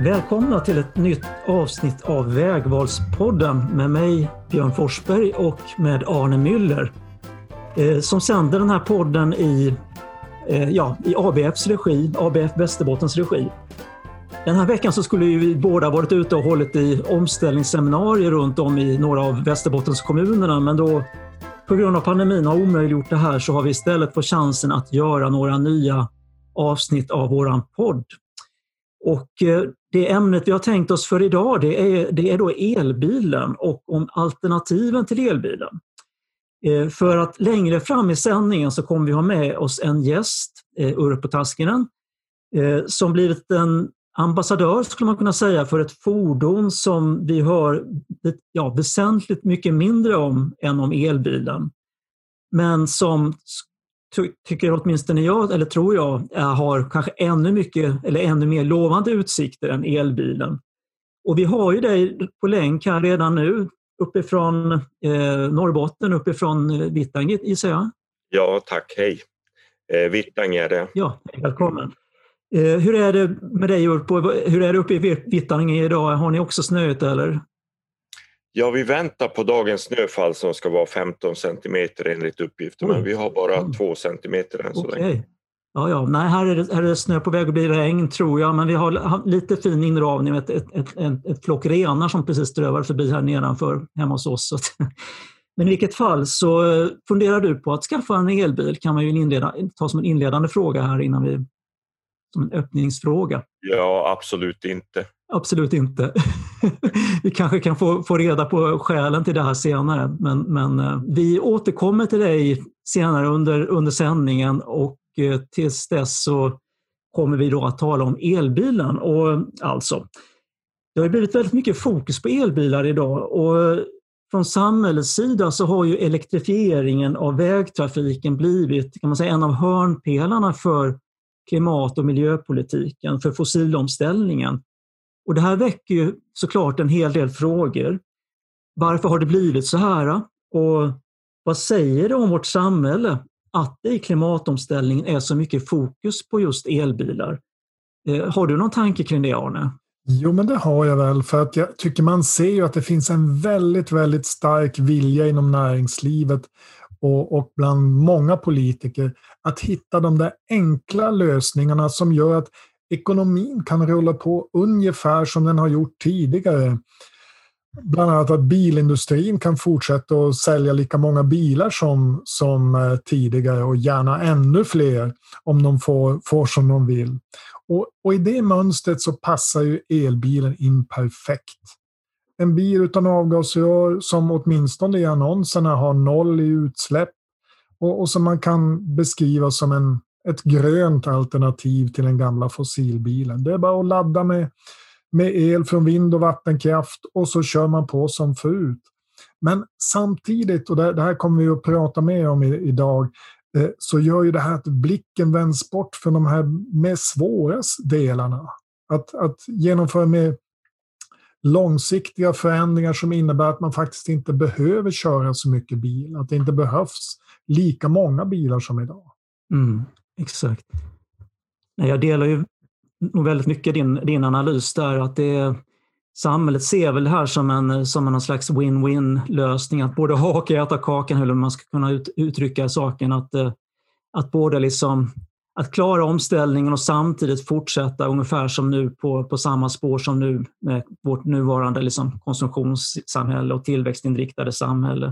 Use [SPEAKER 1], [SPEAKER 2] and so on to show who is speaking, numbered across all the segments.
[SPEAKER 1] Välkomna till ett nytt avsnitt av Vägvalspodden med mig Björn Forsberg och med Arne Müller eh, som sänder den här podden i, eh, ja, i ABFs regi, ABF Västerbottens regi. Den här veckan så skulle vi båda varit ute och hållit i omställningsseminarier runt om i några av Västerbottens kommunerna men då på grund av pandemin har omöjliggjort det här så har vi istället fått chansen att göra några nya avsnitt av våran podd. Och eh, det ämnet vi har tänkt oss för idag det är, det är då elbilen och om alternativen till elbilen. Eh, för att längre fram i sändningen så kommer vi ha med oss en gäst, eh, Urpo Taskinen, som blivit en ambassadör skulle man kunna säga för ett fordon som vi hör ja, väsentligt mycket mindre om än om elbilen. Men som tycker åtminstone jag, eller tror jag, har kanske ännu mycket eller ännu mer lovande utsikter än elbilen. Och vi har ju dig på länk här redan nu uppifrån eh, Norrbotten, uppifrån eh, Vittangi gissar jag?
[SPEAKER 2] Ja, tack. Hej! Eh, Vittangi är det.
[SPEAKER 1] Ja, välkommen. Eh, hur är det med dig Urpo? Hur är det uppe i Vittangi idag? Har ni också snöigt eller?
[SPEAKER 2] Ja, vi väntar på dagens snöfall som ska vara 15 centimeter enligt uppgifter, men vi har bara 2 mm. centimeter än så okay. länge.
[SPEAKER 1] Ja, ja. Nej, här är, det, här är det snö på väg att bli regn tror jag, men vi har lite fin inramning med ett, ett, ett, ett, flock renar som precis strövar förbi här nedanför hemma hos oss. Men i vilket fall så eh, funderar du på att skaffa en elbil kan man ju inleda, ta som en inledande fråga här innan vi som en öppningsfråga.
[SPEAKER 2] Ja, absolut inte.
[SPEAKER 1] Absolut inte. vi kanske kan få, få reda på skälen till det här senare. Men, men eh, vi återkommer till dig senare under, under sändningen och eh, tills dess så kommer vi då att tala om elbilen. Och alltså, det har blivit väldigt mycket fokus på elbilar idag och från samhällets sida så har ju elektrifieringen av vägtrafiken blivit kan man säga, en av hörnpelarna för klimat och miljöpolitiken, för fossilomställningen. Och det här väcker ju såklart en hel del frågor. Varför har det blivit så här? Och vad säger det om vårt samhälle att det i klimatomställningen är så mycket fokus på just elbilar? Eh, har du någon tanke kring det, Arne?
[SPEAKER 3] Jo, men det har jag väl, för att jag tycker man ser ju att det finns en väldigt, väldigt stark vilja inom näringslivet och, och bland många politiker att hitta de där enkla lösningarna som gör att ekonomin kan rulla på ungefär som den har gjort tidigare. Bland annat att bilindustrin kan fortsätta att sälja lika många bilar som, som eh, tidigare och gärna ännu fler om de får, får som de vill. Och, och i det mönstret så passar ju elbilen in perfekt. En bil utan avgasrör som åtminstone i annonserna har noll i utsläpp och, och som man kan beskriva som en, ett grönt alternativ till den gamla fossilbilen. Det är bara att ladda med, med el från vind och vattenkraft och så kör man på som förut. Men samtidigt, och det, här kommer vi att prata mer om idag, eh, så gör ju det här att blicken vänds bort från de här mer svåra delarna. Att, att genomföra mer långsiktiga förändringar som innebär att man faktiskt inte behöver köra så mycket bil, att det inte behövs lika många bilar som idag.
[SPEAKER 1] Mm, exakt. Jag delar ju nog väldigt mycket din, din analys där, att det samhället ser väl det här som en, som någon slags win-win lösning, att både ha och äta kakan, eller man ska kunna ut, uttrycka saken, att, eh, att både liksom att klara omställningen och samtidigt fortsätta ungefär som nu på, på samma spår som nu med vårt nuvarande liksom konsumtionssamhälle och tillväxtinriktade samhälle.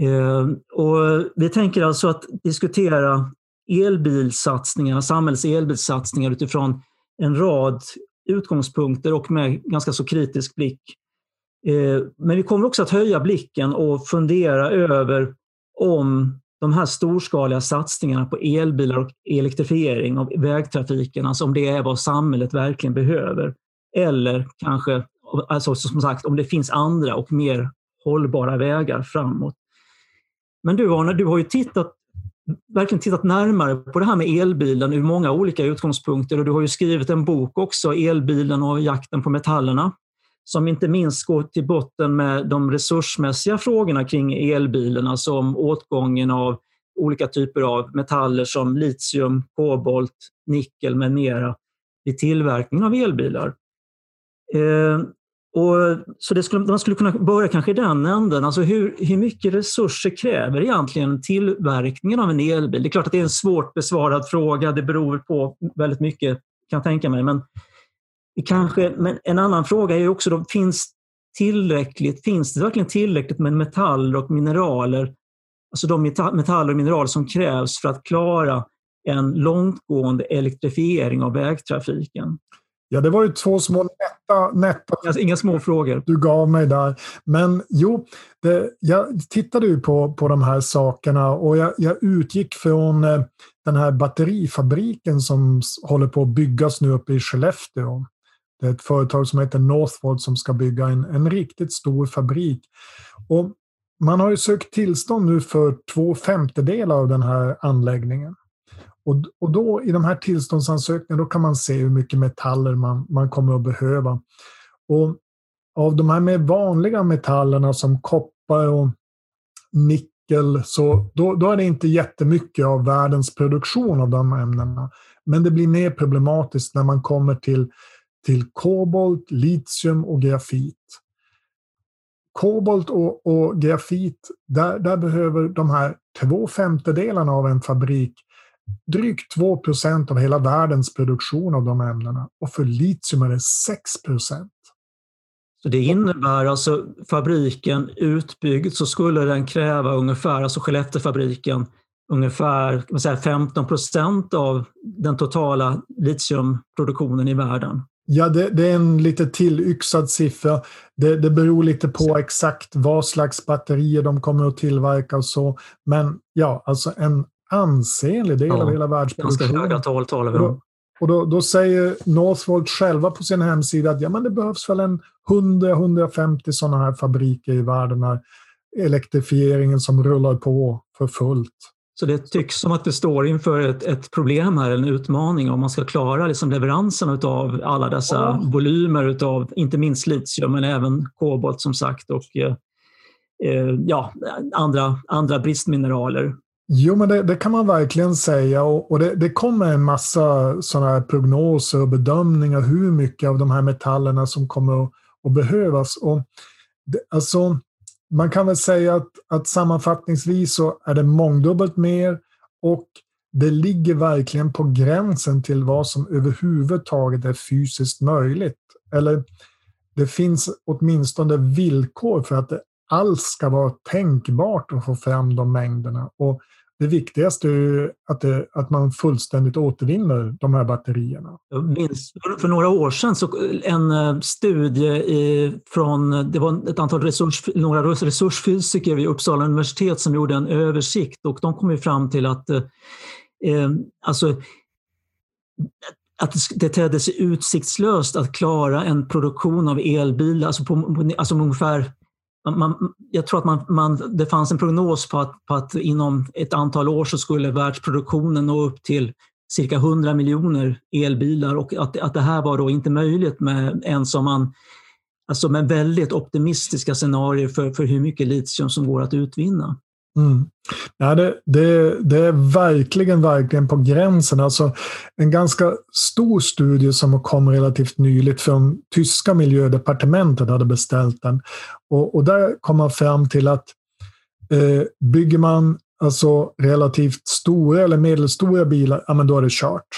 [SPEAKER 1] Eh, och vi tänker alltså att diskutera elbilsatsningarna, samhällets elbilsatsningar utifrån en rad utgångspunkter och med ganska så kritisk blick. Eh, men vi kommer också att höja blicken och fundera över om de här storskaliga satsningarna på elbilar och elektrifiering av vägtrafiken, alltså om det är vad samhället verkligen behöver. Eller kanske, alltså som sagt, om det finns andra och mer hållbara vägar framåt. Men du Arne, du har ju tittat, verkligen tittat närmare på det här med elbilen ur många olika utgångspunkter och du har ju skrivit en bok också, Elbilen och jakten på metallerna, som inte minst går till botten med de resursmässiga frågorna kring elbilen, alltså om åtgången av olika typer av metaller som litium, kobolt, nickel med mera vid tillverkningen av elbilar. Eh, och, så det skulle, man skulle kunna börja kanske i den änden. Alltså hur, hur mycket resurser kräver egentligen tillverkningen av en elbil? Det är klart att det är en svårt besvarad fråga. Det beror på väldigt mycket, kan jag tänka mig. Men, kanske, men en annan fråga är också, då, finns, tillräckligt, finns det verkligen tillräckligt med metaller och mineraler? Alltså de metaller och mineraler som krävs för att klara en långtgående elektrifiering av vägtrafiken.
[SPEAKER 3] Ja, det var ju två små nätta, nätta
[SPEAKER 1] alltså, Inga små frågor.
[SPEAKER 3] du gav mig där. Men jo, det, jag tittade ju på, på de här sakerna och jag, jag utgick från eh, den här batterifabriken som håller på att byggas nu uppe i Skellefteå. Det är ett företag som heter Northvolt som ska bygga en, en riktigt stor fabrik. Och man har ju sökt tillstånd nu för två femtedelar av den här anläggningen. Och, och då i de här tillståndsansökningarna då kan man se hur mycket metaller man, man kommer att behöva. Och av de här mer vanliga metallerna som koppar och nickel, så då, då är det inte jättemycket av världens produktion av de ämnena. Men det blir mer problematiskt när man kommer till, till kobolt, litium och grafit. Kobolt och, och grafit, där, där behöver de här två femtedelarna av en fabrik drygt 2 procent av hela världens produktion av de ämnena och för litium är det 6 procent.
[SPEAKER 1] Så det innebär alltså fabriken utbyggd så skulle den kräva ungefär, alltså Skellefteåfabriken, ungefär säga, 15 procent av den totala litiumproduktionen i världen.
[SPEAKER 3] Ja, det, det, är en lite tillyxad siffra. Det, det beror lite på exakt vad slags batterier de kommer att tillverka och så. Men ja, alltså en ansenlig del ja, av hela världsproduktionen.
[SPEAKER 1] Ganska höga tal talar vi om.
[SPEAKER 3] Och då, då, säger Northvolt själva på sin hemsida att ja, men det behövs väl en 100-150 sådana här fabriker i världen här elektrifieringen som rullar på för fullt.
[SPEAKER 1] Så det tycks som att det står inför ett, ett problem här, en utmaning om man ska klara liksom leveransen av alla dessa ja. volymer av inte minst litium men även kobolt som sagt och eh, eh ja, andra, andra bristmineraler.
[SPEAKER 3] Jo, men det, det, kan man verkligen säga. Och, och det, det, kommer en massa sådana prognoser och bedömningar hur mycket av de här metallerna som kommer att, att behövas. Och det, alltså, man kan väl säga att, att sammanfattningsvis så är det mångdubbelt mer och det ligger verkligen på gränsen till vad som överhuvudtaget är fysiskt möjligt. Eller det finns åtminstone villkor för att det alls ska vara tänkbart att få fram de mängderna. Och det viktigaste är att, det, att man fullständigt återvinner de här batterierna.
[SPEAKER 1] Jag minns för några år sedan så en eh, studie i, från, det var ett antal resurs, några resursfysiker vid Uppsala universitet som gjorde en översikt och de kom fram till att eh, eh, alltså, att det tedde sig utsiktslöst att klara en produktion av elbilar, alltså på, alltså ungefär man, jag tror att man, man, det fanns en prognos på att, på att inom ett antal år så skulle världsproduktionen nå upp till cirka 100 miljoner elbilar och att, att det här var då inte möjligt med ens om man alltså med väldigt optimistiska scenarier för, för hur mycket litium som går att utvinna.
[SPEAKER 3] Mm. Ja, det, det, det, är verkligen, verkligen på gränsen. Alltså, en ganska stor studie som kom relativt nyligt från tyska miljödepartementet hade beställt den. Och, och där kom man fram till att eh, bygger man alltså relativt stora eller medelstora bilar, ja men då är det kört.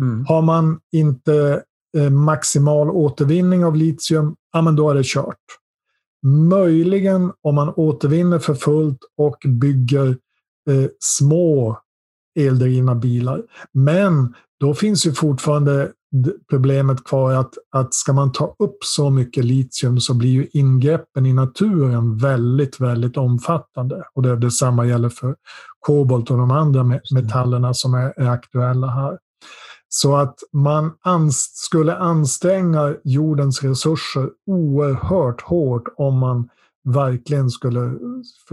[SPEAKER 3] Mm. Har man inte eh, maximal återvinning av litium, ja men då är det kört. Möjligen om man återvinner för fullt och bygger eh, små eldrivna bilar. Men då finns ju fortfarande problemet kvar att, att ska man ta upp så mycket litium så blir ju ingreppen i naturen väldigt, väldigt omfattande. Och det, detsamma gäller för kobolt och de andra metallerna som är, är aktuella här. Så att man ans skulle anstränga jordens resurser oerhört hårt om man verkligen skulle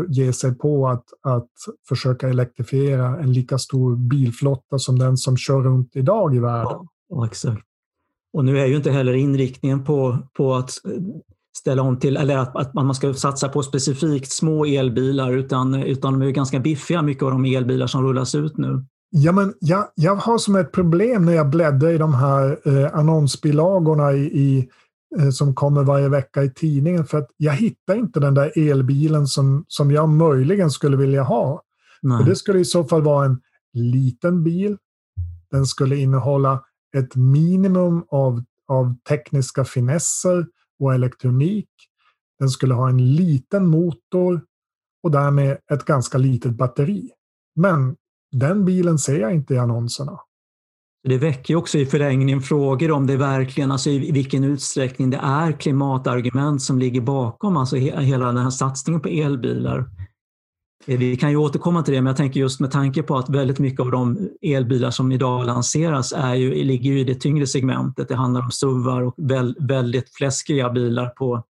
[SPEAKER 3] ge sig på att, att försöka elektrifiera en lika stor bilflotta som den som kör runt idag i världen.
[SPEAKER 1] Ja, exakt. Och nu är ju inte heller inriktningen på, på att eh, ställa om till, eller att, att man ska satsa på specifikt små elbilar, utan, utan de är ganska biffiga, mycket av de elbilar som rullas ut nu.
[SPEAKER 3] Ja, men jag, jag har som ett problem när jag bläddrar i de här eh, annonsbilagorna i, i eh, som kommer varje vecka i tidningen. För att jag hittar inte den där elbilen som, som jag möjligen skulle vilja ha. Och det skulle i så fall vara en liten bil. Den skulle innehålla ett minimum av, av tekniska finesser och elektronik. Den skulle ha en liten motor och därmed ett ganska litet batteri. Men den bilen ser jag inte i annonserna.
[SPEAKER 1] Det väcker också i förlängningen frågor om det verkligen, alltså i vilken utsträckning det är klimatargument som ligger bakom alltså hela den här satsningen på elbilar. Eh, vi kan ju återkomma till det, men jag tänker just med tanke på att väldigt mycket av de elbilar som idag lanseras är ju, ligger ju i det tyngre segmentet. Det handlar om SUVar och väldigt fläskiga bilar på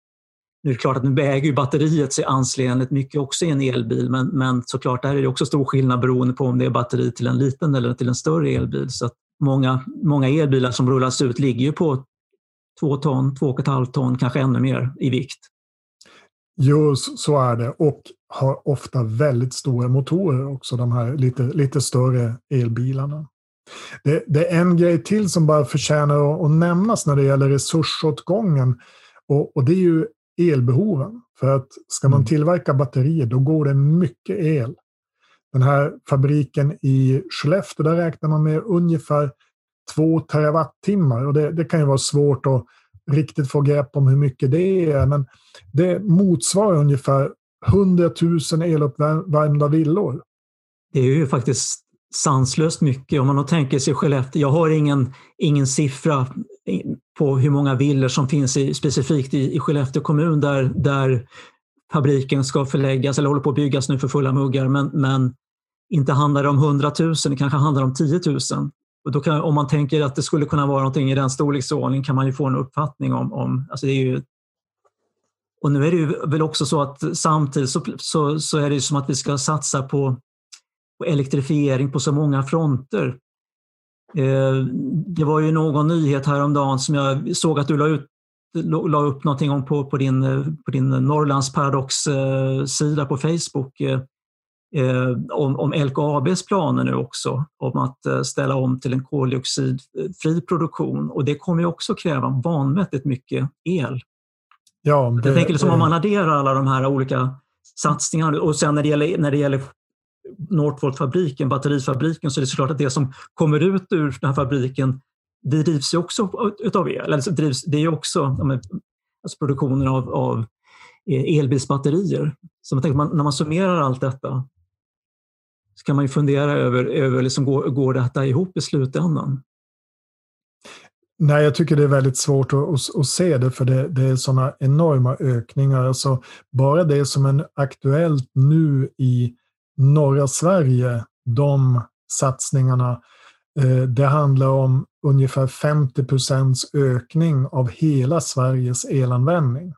[SPEAKER 1] nu är det klart att nu väger ju batteriet sig ansenligt mycket också i en elbil, men, men såklart där är det också stor skillnad beroende på om det är batteri till en liten eller till en större elbil. Så många, många elbilar som rullas ut ligger ju på två ton, två och ett halvt ton, kanske ännu mer i vikt.
[SPEAKER 3] Jo, så är det. Och har ofta väldigt stora motorer också, de här lite, lite större elbilarna. Det, det, är en grej till som bara förtjänar att, att nämnas när det gäller resursåtgången. Och, och det är ju elbehoven. För att ska man mm. tillverka batterier, då går det mycket el. Den här fabriken i Skellefteå, där räknar man med ungefär 2 terawattimmar. Och det, det kan ju vara svårt att riktigt få grepp om hur mycket det är, men det motsvarar ungefär 100 000 eluppvärmda villor.
[SPEAKER 1] Det är ju faktiskt sanslöst mycket om man tänker sig Skellefteå. Jag har ingen, ingen siffra på hur många villor som finns i, specifikt i, i Skellefteå kommun där, där fabriken ska förläggas eller håller på att byggas nu för fulla muggar. Men, men inte handlar det om 100 000, det kanske handlar om 10 000. Och då kan, om man tänker att det skulle kunna vara någonting i den storleksordningen kan man ju få en uppfattning om, om alltså det är ju och nu är det ju väl också så att samtidigt så, så, så är det som att vi ska satsa på, på elektrifiering på så många fronter. Eh, det var ju någon nyhet häromdagen som jag såg att du la, ut, la upp någonting om på, på din, på din Norrlands Paradox-sida på Facebook eh, om, om LKABs planer nu också om att eh, ställa om till en koldioxidfri produktion och det kommer ju också kräva vanvettigt mycket el. Ja, det, jag tänker liksom om man adderar alla de här olika satsningarna och sen när det gäller, när det gäller Northvolt-fabriken, batterifabriken, så är det såklart att det som kommer ut ur den här fabriken det drivs ju också utav el. Alltså drivs, det är ju också alltså produktionen av, av eh, elbilsbatterier. Så man tänker, man, när man summerar allt detta så kan man ju fundera över, över liksom, går, går detta ihop i slutändan?
[SPEAKER 3] Nej, jag tycker det är väldigt svårt att, att, att se det, för det, det är sådana enorma ökningar. Alltså, bara det som är aktuellt nu i norra Sverige, de satsningarna, eh, det handlar om ungefär 50 procents ökning av hela Sveriges elanvändning.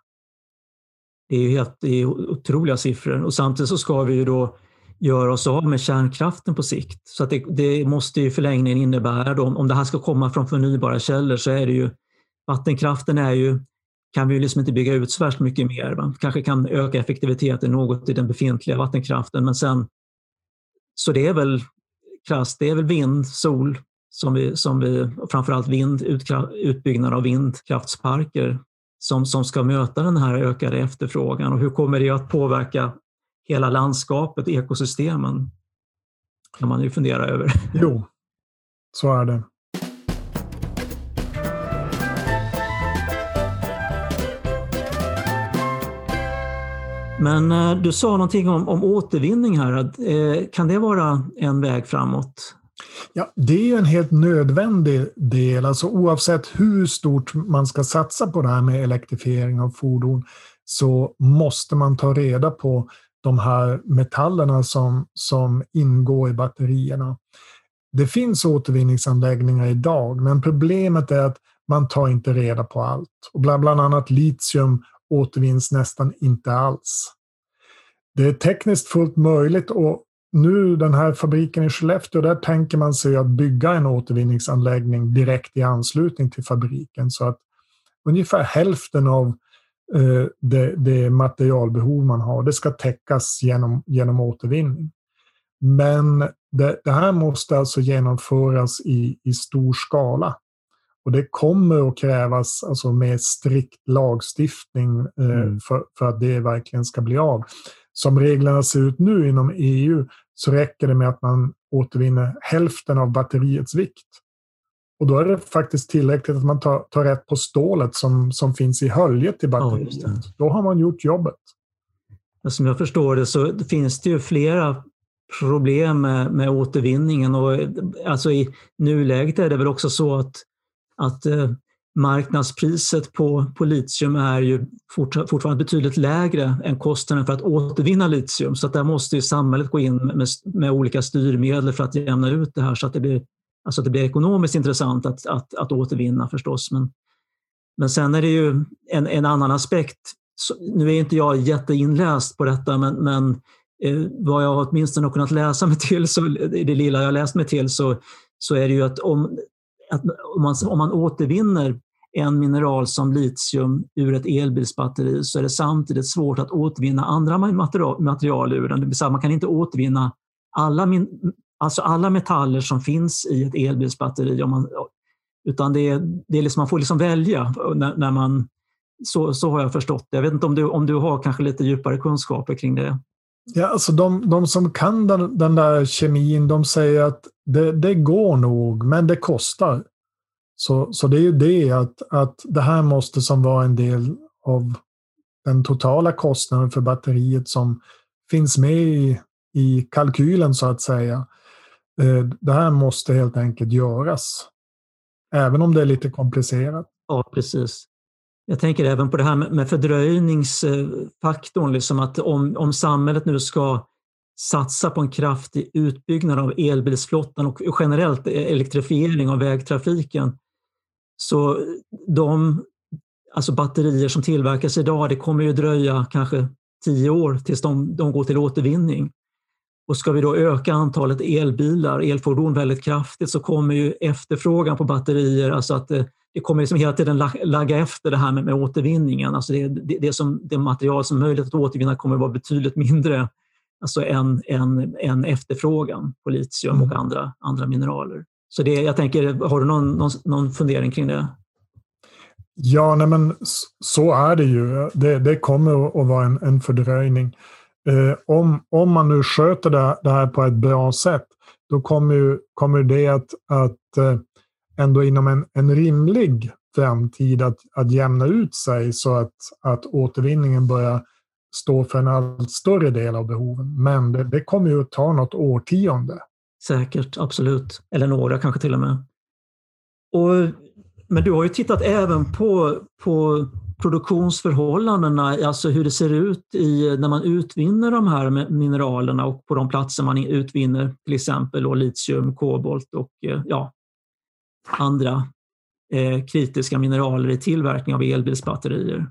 [SPEAKER 1] Det är, helt, det är otroliga siffror och samtidigt så ska vi ju då göra oss av med kärnkraften på sikt. Så att det, det måste i förlängningen innebära, då, om det här ska komma från förnybara källor, så är det ju vattenkraften är ju, kan vi ju liksom inte bygga ut så värst mycket mer. Va? kanske kan öka effektiviteten något i den befintliga vattenkraften, men sen så det är väl krasst, det är väl vind, sol, som vi, som vi framförallt vind, utbyggnad av vindkraftsparker som, som ska möta den här ökade efterfrågan och hur kommer det att påverka hela landskapet, ekosystemen, kan man ju fundera över.
[SPEAKER 3] Jo, så är det.
[SPEAKER 1] Men eh, du sa någonting om, om återvinning här. Eh, kan det vara en väg framåt?
[SPEAKER 3] Ja, det är en helt nödvändig del. Alltså oavsett hur stort man ska satsa på det här med elektrifiering av fordon så måste man ta reda på de här metallerna som, som ingår i batterierna. Det finns återvinningsanläggningar idag, men problemet är att man tar inte reda på allt. Och bland, bland annat litium återvinns nästan inte alls. Det är tekniskt fullt möjligt och nu den här fabriken i Skellefteå, där tänker man sig att bygga en återvinningsanläggning direkt i anslutning till fabriken så att ungefär hälften av Eh, det, det materialbehov man har. Det ska täckas genom, genom återvinning. Men det, det, här måste alltså genomföras i, i stor skala. Och det kommer att krävas alltså mer strikt lagstiftning eh, mm. för, för att det verkligen ska bli av. Som reglerna ser ut nu inom EU så räcker det med att man återvinner hälften av batteriets vikt. Och då är det faktiskt tillräckligt att man tar, tar rätt på stålet som, som finns i höljet i batteriet. Ja, då har man gjort jobbet.
[SPEAKER 1] Som jag förstår det så finns det ju flera problem med, med återvinningen. Och, alltså I nuläget är det väl också så att, att eh, marknadspriset på, på litium är ju fort, fortfarande betydligt lägre än kostnaden för att återvinna litium. Så att där måste ju samhället gå in med, med olika styrmedel för att jämna ut det här så att det blir, alltså att det blir ekonomiskt intressant att, att, att återvinna förstås. Men, men sen är det ju en, en annan aspekt. Så, nu är inte jag jätteinläst på detta, men, men eh, vad jag åtminstone har kunnat läsa mig till, så, det lilla jag läst mig till, så, så är det ju att om, att om, man, om man återvinner en mineral som litium ur ett elbilsbatteri så är det samtidigt svårt att återvinna andra material, material ur den. Det vill säga man kan inte återvinna alla, min, alltså alla metaller som finns i ett elbilsbatteri. Om man, utan det är, det är liksom, man får liksom välja när, när man så, så har jag förstått det. Jag vet inte om du, om du har kanske lite djupare kunskaper kring det?
[SPEAKER 3] Ja, alltså de, de som kan den, den där kemin, de säger att det, det går nog, men det kostar. Så, så det är ju det att, att det här måste som vara en del av den totala kostnaden för batteriet som finns med i, i kalkylen så att säga. Eh, det här måste helt enkelt göras. Även om det är lite komplicerat.
[SPEAKER 1] Ja, precis. Jag tänker även på det här med fördröjningsfaktorn, liksom att om, om samhället nu ska satsa på en kraftig utbyggnad av elbilsflottan och generellt elektrifiering av vägtrafiken så de alltså batterier som tillverkas idag, det kommer ju dröja kanske tio år tills de, de går till återvinning. Och ska vi då öka antalet elbilar, elfordon väldigt kraftigt så kommer ju efterfrågan på batterier, alltså att eh, det, kommer liksom hela tiden lagga efter det här med, med återvinningen. Alltså det, det, det, som, det material som är möjligt att återvinna kommer att vara betydligt mindre alltså än, än, än efterfrågan på litium och mm. andra, andra mineraler. Så det, jag tänker, har du någon, någon, någon fundering kring det?
[SPEAKER 3] Ja, nej men så är det ju. Det, det kommer att vara en, en fördröjning. Eh, om, om man nu sköter det, det, här på ett bra sätt, då kommer, ju, kommer det att, att eh, ändå inom en, en rimlig framtid att, att jämna ut sig så att, att återvinningen börjar stå för en allt större del av behoven. Men det, det kommer ju att ta något årtionde.
[SPEAKER 1] Säkert, absolut. Eller några kanske till och med. Och, men du har ju tittat även på, på produktionsförhållandena, alltså hur det ser ut i, när man utvinner de här mineralerna och på de platser man utvinner till exempel litium, kobolt och ja, andra eh, kritiska mineraler i tillverkning av elbilsbatterier.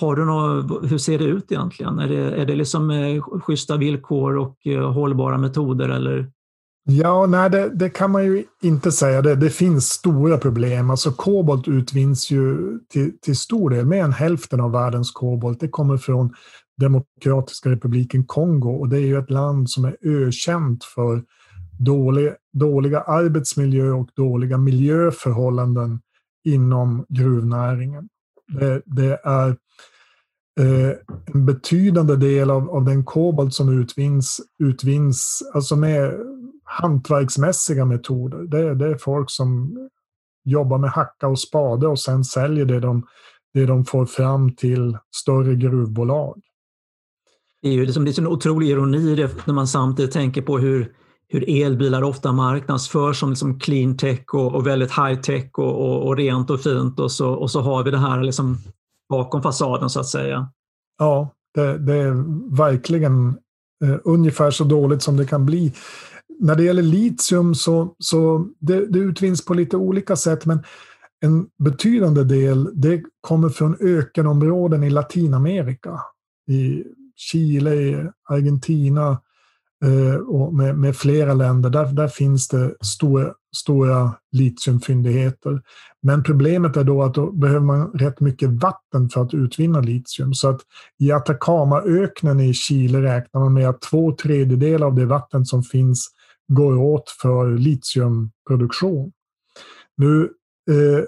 [SPEAKER 1] Har du något, hur ser det ut egentligen? Är det, är det liksom eh, schyssta villkor och eh, hållbara metoder eller
[SPEAKER 3] Ja, nej, det, det, kan man ju inte säga. Det, det finns stora problem. Alltså kobolt utvinns ju till, till stor del, mer än hälften av världens kobolt. Det kommer från Demokratiska republiken Kongo och det är ju ett land som är ökänt för dålig, dåliga arbetsmiljö och dåliga miljöförhållanden inom gruvnäringen. Det, det är eh, en betydande del av, av den kobolt som utvinns, utvinns alltså med hantverksmässiga metoder. Det, det är folk som jobbar med hacka och spade och sen säljer det de, det de får fram till större gruvbolag.
[SPEAKER 1] Det är ju liksom, det är en otrolig ironi det, när man samtidigt tänker på hur, hur elbilar ofta marknadsförs som liksom clean tech och, och väldigt high tech och, och, och, rent och fint och så, och så har vi det här liksom bakom fasaden så att säga.
[SPEAKER 3] Ja, det, det är verkligen eh, ungefär så dåligt som det kan bli när det gäller litium så, så det, det utvinns på lite olika sätt, men en betydande del det kommer från ökenområden i Latinamerika. I Chile, Argentina, Eh, och med, med, flera länder. Där, där finns det stora, stora litiumfyndigheter. Men problemet är då att då behöver man rätt mycket vatten för att utvinna litium. Så att i Atacamaöknen i Chile räknar man med att två tredjedelar av det vatten som finns går åt för litiumproduktion. Nu eh,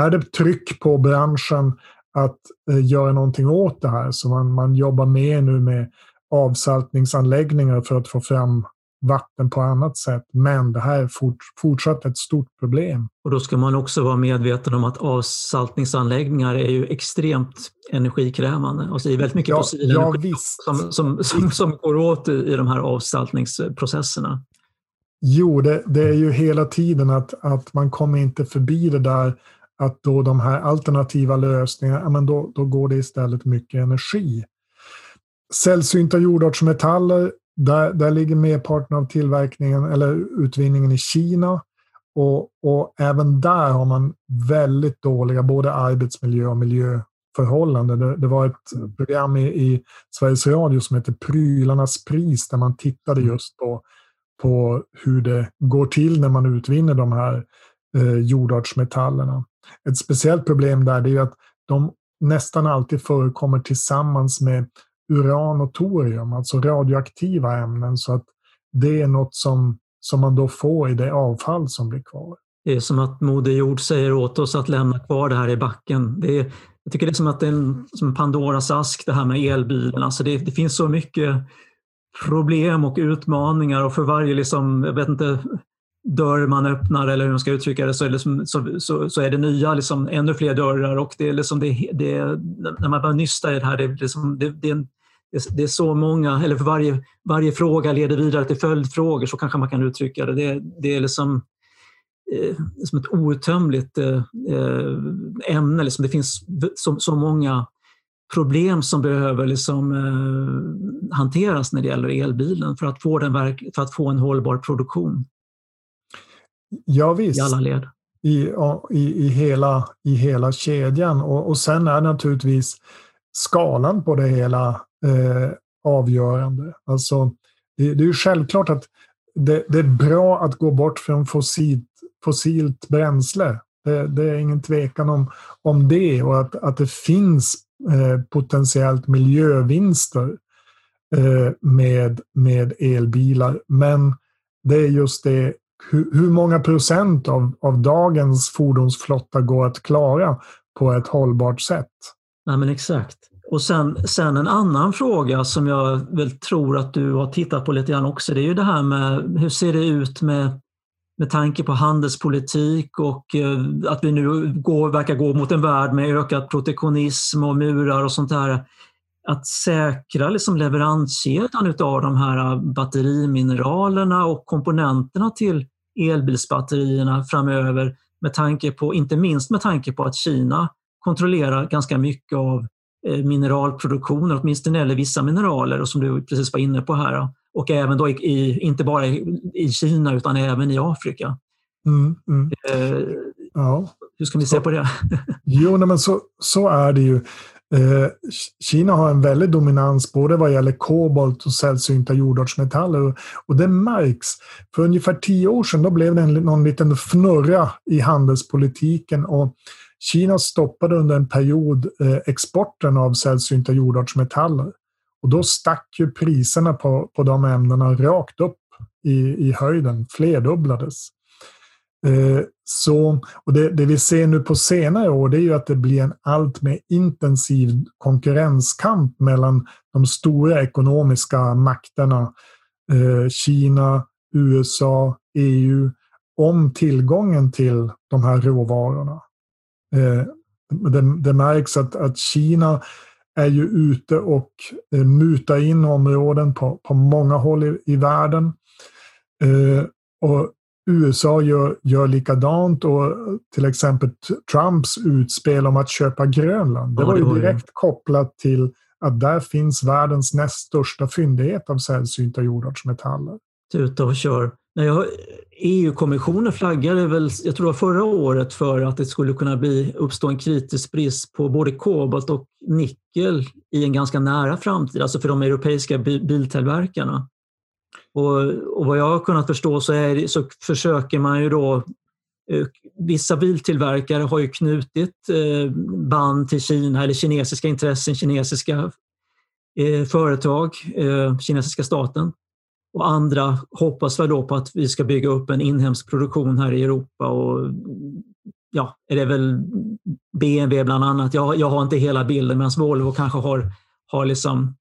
[SPEAKER 3] är det tryck på branschen att eh, göra någonting åt det här. Så man, man jobbar mer nu med avsaltningsanläggningar för att få fram vatten på annat sätt. Men det här är fort, fortsatt ett stort problem.
[SPEAKER 1] Och då ska man också vara medveten om att avsaltningsanläggningar är ju extremt energikrävande. Alltså det är väldigt mycket ja, fossil ja, energi som, som, som, som, går åt i, i de här avsaltningsprocesserna.
[SPEAKER 3] Jo, det, det, är ju hela tiden att, att man kommer inte förbi det där att då de här alternativa lösningarna, men då, då går det istället mycket energi. Sällsynta jordartsmetaller, där, där ligger merparten av tillverkningen eller utvinningen i Kina. Och, och, även där har man väldigt dåliga både arbetsmiljö och miljöförhållanden. Det, det var ett program i, i, Sveriges Radio som heter Prylarnas pris där man tittade mm. just på, på hur det går till när man utvinner de här eh, jordartsmetallerna. Ett speciellt problem där är att de nästan alltid förekommer tillsammans med uran och torium, alltså radioaktiva ämnen. Så att det är något som, som man då får i det avfall som blir kvar.
[SPEAKER 1] Det är som att Moder Jord säger åt oss att lämna kvar det här i backen. Det är, jag tycker det är som att det är en som Pandoras ask det här med elbilen. Alltså det, det finns så mycket problem och utmaningar och för varje liksom, jag vet inte, dörr man öppnar eller hur man ska uttrycka det så är det, liksom, så, så, så, är det nya liksom, ännu fler dörrar och det är liksom det, det, när man börjar nysta i det här, det, liksom, det, det, är det är så många, eller för varje, varje fråga leder vidare till följdfrågor, så kanske man kan uttrycka det. Det, det är liksom, eh, som ett outtömligt eh, ämne. Liksom. Det finns så, så många problem som behöver liksom, eh, hanteras när det gäller elbilen för att få, den verk, för att få en hållbar produktion.
[SPEAKER 3] Ja, visst.
[SPEAKER 1] I alla led.
[SPEAKER 3] I, i, i, hela, i hela kedjan. Och, och sen är naturligtvis skalan på det hela eh, avgörande. Alltså, det, det är ju självklart att det, det, är bra att gå bort från fossilt, fossilt bränsle. Det, det, är ingen tvekan om, om det och att, att det finns eh, potentiellt miljövinster eh, med, med elbilar. Men det är just det hur, hur många procent av, av dagens fordonsflotta går att klara på ett hållbart sätt?
[SPEAKER 1] Ja, men exakt. Och sen, sen en annan fråga som jag väl tror att du har tittat på lite grann också, det är ju det här med hur ser det ut med, med tanke på handelspolitik och eh, att vi nu går, verkar gå mot en värld med ökad protektionism och murar och sånt där. Att säkra liksom leveranskedjan av de här batterimineralerna och komponenterna till elbilsbatterierna framöver med tanke på, inte minst med tanke på att Kina kontrollerar ganska mycket av mineralproduktionen, åtminstone när det vissa mineraler och som du precis var inne på här. Och även då i, inte bara i, Kina utan även i Afrika. Mm, mm. Eh, ja. Hur ska vi se på det?
[SPEAKER 3] jo, men så, så är det ju. Eh, Kina har en väldig dominans både vad gäller kobolt och sällsynta jordartsmetaller. Och det märks. För ungefär tio år sedan då blev det en, någon liten fnurra i handelspolitiken och Kina stoppade under en period eh, exporten av sällsynta jordartsmetaller. Och då stack ju priserna på, på de ämnena rakt upp i, i höjden, flerdubblades. Eh, så, och det, det, vi ser nu på senare år det är ju att det blir en allt mer intensiv konkurrenskamp mellan de stora ekonomiska makterna, eh, Kina, USA, EU, om tillgången till de här råvarorna. Eh, det, det, märks att, att Kina är ju ute och eh, mutar in områden på, på många håll i, i världen. Eh, och USA gör, gör likadant och till exempel Trumps utspel om att köpa Grönland. Det var ju direkt kopplat till att där finns världens näst största fyndighet av sällsynta jordartsmetaller.
[SPEAKER 1] Tuta och kör. EU-kommissionen e flaggade väl, jag tror det var förra året, för att det skulle kunna bli, uppstå en kritisk brist på både kobolt och nickel i en ganska nära framtid, alltså för de europeiska biltillverkarna. Och, och vad jag har kunnat förstå så, är, så försöker man ju då eh, Vissa biltillverkare har ju knutit eh, band till Kina eller kinesiska intressen, kinesiska eh, företag, kinesiska staten. Och andra hoppas väl då på att vi ska bygga upp en inhemsk produktion här i Europa. Och ja, är det väl BMW bland annat. Jag, jag har inte hela bilden medan Volvo kanske har, har, liksom,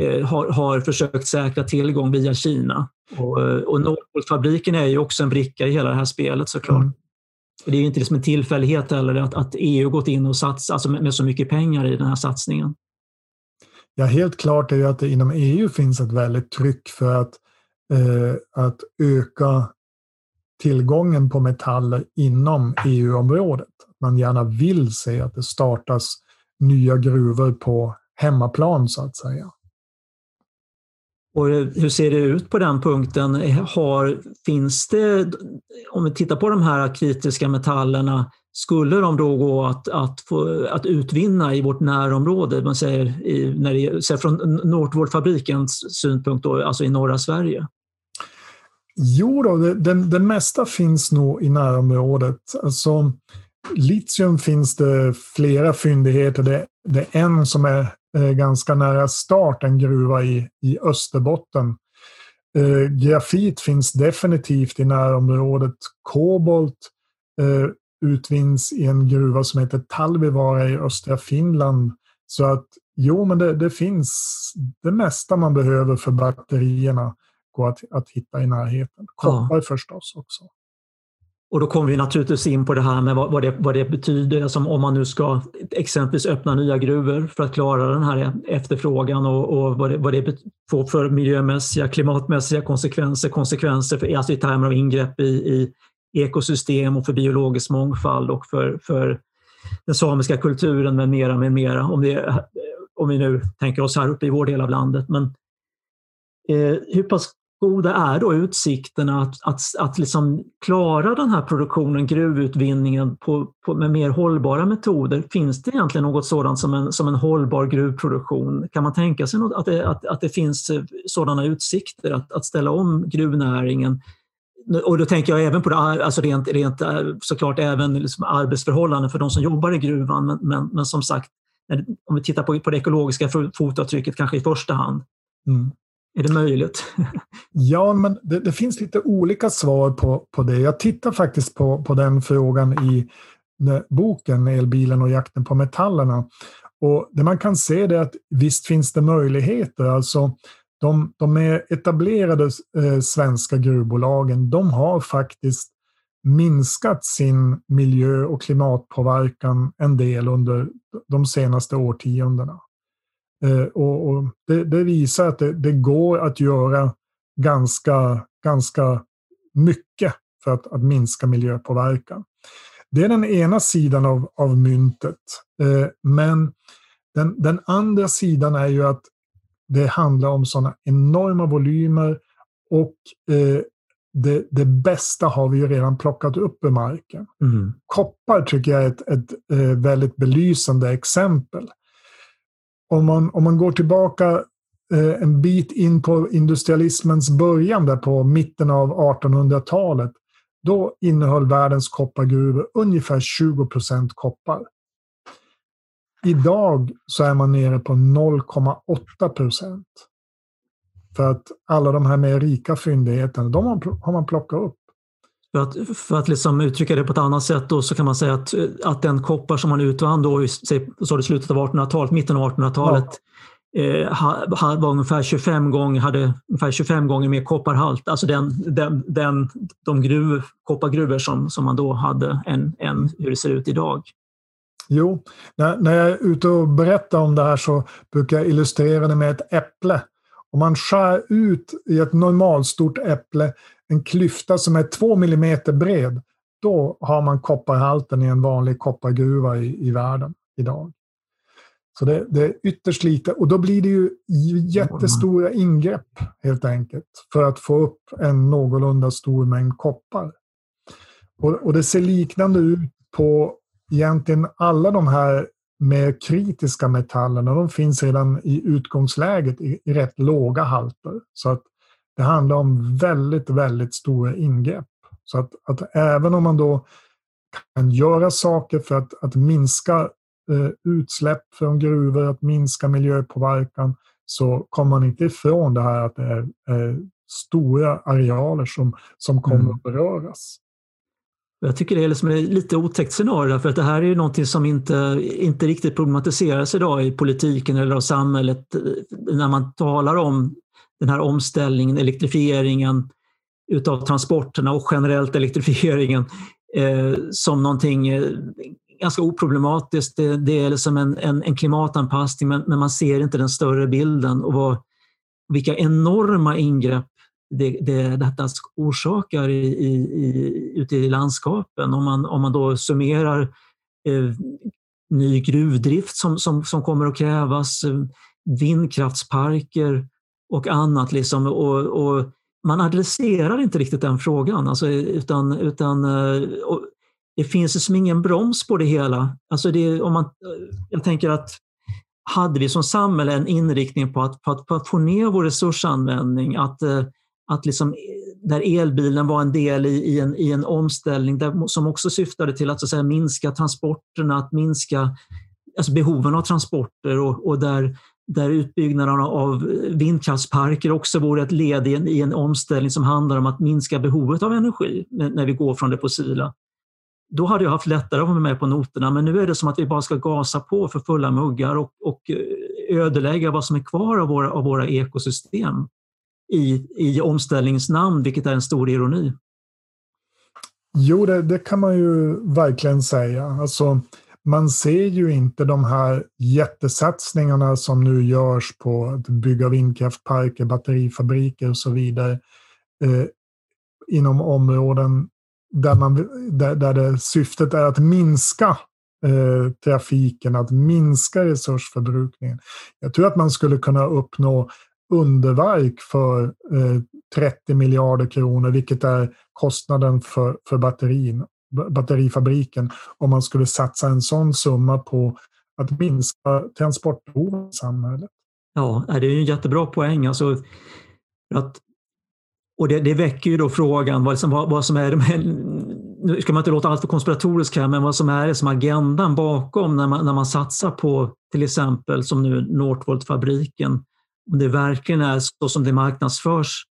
[SPEAKER 1] eh, har, har försökt säkra tillgång via Kina. Och, och Northvolt-fabriken är ju också en bricka i hela det här spelet såklart. Mm. Det är ju inte liksom en tillfällighet heller att, att EU gått in och satsat alltså med, med så mycket pengar i den här satsningen.
[SPEAKER 3] Ja, helt klart är ju att det inom EU finns ett väldigt tryck för att, Eh, att öka tillgången på metaller inom EU-området. Man gärna vill se att det startas nya gruvor på hemmaplan så att säga.
[SPEAKER 1] Och hur ser det ut på den punkten? Har, finns det, om vi tittar på de här kritiska metallerna, skulle de då gå att, att, få, att utvinna i vårt närområde? Man säger, i, när det, från Northvoltfabrikens synpunkt, då, alltså i norra Sverige?
[SPEAKER 3] Jo, då, det, den, det mesta finns nog i närområdet. Alltså, litium finns det flera fyndigheter. Det, det är en som är eh, ganska nära start, en gruva i, i Österbotten. Eh, grafit finns definitivt i närområdet. Kobolt eh, utvinns i en gruva som heter Talvivaara i östra Finland. Så att jo, men det, det finns det mesta man behöver för batterierna gå att, att hitta i närheten. Koppar ja. förstås också.
[SPEAKER 1] Och då kommer vi naturligtvis in på det här med vad, det, vad det betyder, alltså om man nu ska exempelvis öppna nya gruvor för att klara den här efterfrågan och, och vad, det, vad det får för miljömässiga, klimatmässiga konsekvenser, konsekvenser för, alltså i termer av ingrepp i, i ekosystem och för biologisk mångfald och för, för den samiska kulturen med mera, med mera. Om, det, om vi nu tänker oss här uppe i vår del av landet. Men eh, hur pass goda är då utsikterna att, att, att liksom klara den här produktionen, gruvutvinningen på, på, med mer hållbara metoder? Finns det egentligen något sådant som en, som en hållbar gruvproduktion? Kan man tänka sig något, att, det, att, att det finns eh, sådana utsikter att, att ställa om gruvnäringen? Och då tänker jag även på det, alltså rent, rent eh, såklart även liksom arbetsförhållanden för de som jobbar i gruvan. Men, men, men som sagt, om vi tittar på, på det ekologiska fotavtrycket kanske i första hand. Mm. Är det möjligt?
[SPEAKER 3] ja, men det, det, finns lite olika svar på, på det. Jag tittar faktiskt på, på den frågan i eh, boken Elbilen och jakten på metallerna. Och det man kan se är att visst finns det möjligheter. Alltså, de, de är etablerade eh, svenska gruvbolagen, de har faktiskt minskat sin miljö och klimatpåverkan en del under de senaste årtiondena. Eh, och, och det, det, visar att det, det, går att göra ganska, ganska mycket för att, att minska miljöpåverkan. Det är den ena sidan av, av myntet. Eh, men den, den andra sidan är ju att det handlar om sådana enorma volymer och eh, det, det, bästa har vi ju redan plockat upp ur marken. Mm. Koppar tycker jag är ett, ett, ett väldigt belysande exempel om man, om man går tillbaka eh, en bit in på industrialismens början där på mitten av 1800-talet, då innehöll världens koppargruvor ungefär 20 procent koppar. Idag så är man nere på 0,8 procent. För att alla de här mer rika fyndigheterna, de har man plockat upp.
[SPEAKER 1] För att, för att liksom uttrycka det på ett annat sätt då, så kan man säga att, att den koppar som man utvann då i så slutet av 1800-talet, mitten av 1800-talet, ja. eh, var ungefär 25 gånger, hade ungefär 25 gånger mer kopparhalt. Alltså den, den, den, de gruv, koppargruvor som, som man då hade än, än hur det ser ut idag.
[SPEAKER 3] Jo, när, när jag är ute och berättar om det här så brukar jag illustrera det med ett äpple. Om man skär ut i ett normalstort äpple en klyfta som är två millimeter bred, då har man kopparhalten i en vanlig koppargruva i, i världen idag. Så det, det, är ytterst lite och då blir det ju jättestora ingrepp helt enkelt för att få upp en någorlunda stor mängd koppar. Och, och det ser liknande ut på egentligen alla de här mer kritiska metallerna. De finns redan i utgångsläget i, i rätt låga halter. Så att Det handlar om väldigt, väldigt stora ingrepp. Så att, att även om man då kan göra saker för att, att minska eh, utsläpp från gruvor, att minska miljöpåverkan, så kommer man inte ifrån det här att det är eh, stora arealer som, som kommer mm. att beröras.
[SPEAKER 1] Jag tycker det är liksom ett lite otäckt scenario för att det här är ju någonting som inte, inte riktigt problematiseras idag i politiken eller av samhället eh, när man talar om den här omställningen, elektrifieringen utav transporterna och generellt elektrifieringen eh, som någonting eh, ganska oproblematiskt. Det, det är liksom en, en, en klimatanpassning men, men, man ser inte den större bilden och vad, vilka enorma ingrepp det, det, detta orsakar i, i, ute i landskapen. Om man, om man då summerar eh, ny gruvdrift som, som, som kommer att krävas, eh, vindkraftsparker och annat. Liksom, och, och man adresserar inte riktigt den frågan. Alltså, utan, utan, eh, det finns liksom ingen broms på det hela. Alltså det, om man, eh, jag tänker att hade vi som samhälle en inriktning på att, på att, på att få ner vår resursanvändning, att, eh, att liksom, eh, där elbilen var en del i, i, en, i en omställning där, som också syftade till att, så att säga, minska transporterna, att minska alltså behoven av transporter och, och där där utbyggnaden av vindkraftsparker också vore ett led i en, i en omställning som handlar om att minska behovet av energi när vi går från det fossila. Då hade jag haft lättare att vara med på noterna, men nu är det som att vi bara ska gasa på för fulla muggar och, och eh, ödelägga vad som är kvar av våra, av våra ekosystem i, i omställningens namn, vilket är en stor ironi.
[SPEAKER 3] Jo, det, det kan man ju verkligen säga. Alltså, man ser ju inte de här jättesatsningarna som nu görs på att bygga vindkraftparker, batterifabriker och så vidare eh, inom områden där, man, där, där det, syftet är att minska eh, trafiken, att minska resursförbrukningen. Jag tror att man skulle kunna uppnå underverk för eh, 30 miljarder kronor, vilket är kostnaden för, för batterin batterifabriken om man skulle satsa en sån summa på att minska transportbehovet i samhället.
[SPEAKER 1] Ja, det är en jättebra poäng. Alltså, att, och det, det väcker ju då frågan vad, vad, vad som är, nu ska man inte låta alltför konspiratorisk här, men vad som är som agendan bakom när man, när man satsar på till exempel som nu Northvolt-fabriken. Om det verkligen är så som det marknadsförs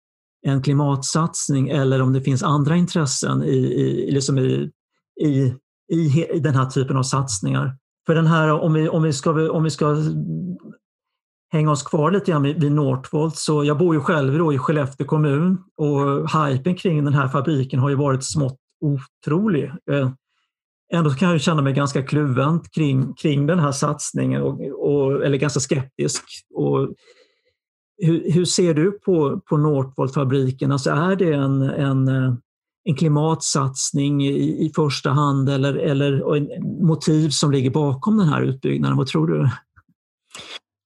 [SPEAKER 1] en klimatsatsning eller om det finns andra intressen i, i, liksom i, i, i, den här typen av satsningar. För den här, om vi, om vi, ska, om vi ska hänga oss kvar lite grann vid Northvolt, så jag bor ju själv då i Skellefteå kommun och hypen kring den här fabriken har ju varit smått otrolig. Eh, ändå kan jag känna mig ganska kluven kring, kring den här satsningen, och, och, eller ganska skeptisk. Och hur, hur, ser du på, på Northvolt-fabriken? Alltså är det en, en, en klimatsatsning i, i första hand eller, eller en motiv som ligger bakom den här utbyggnaden? Vad tror du?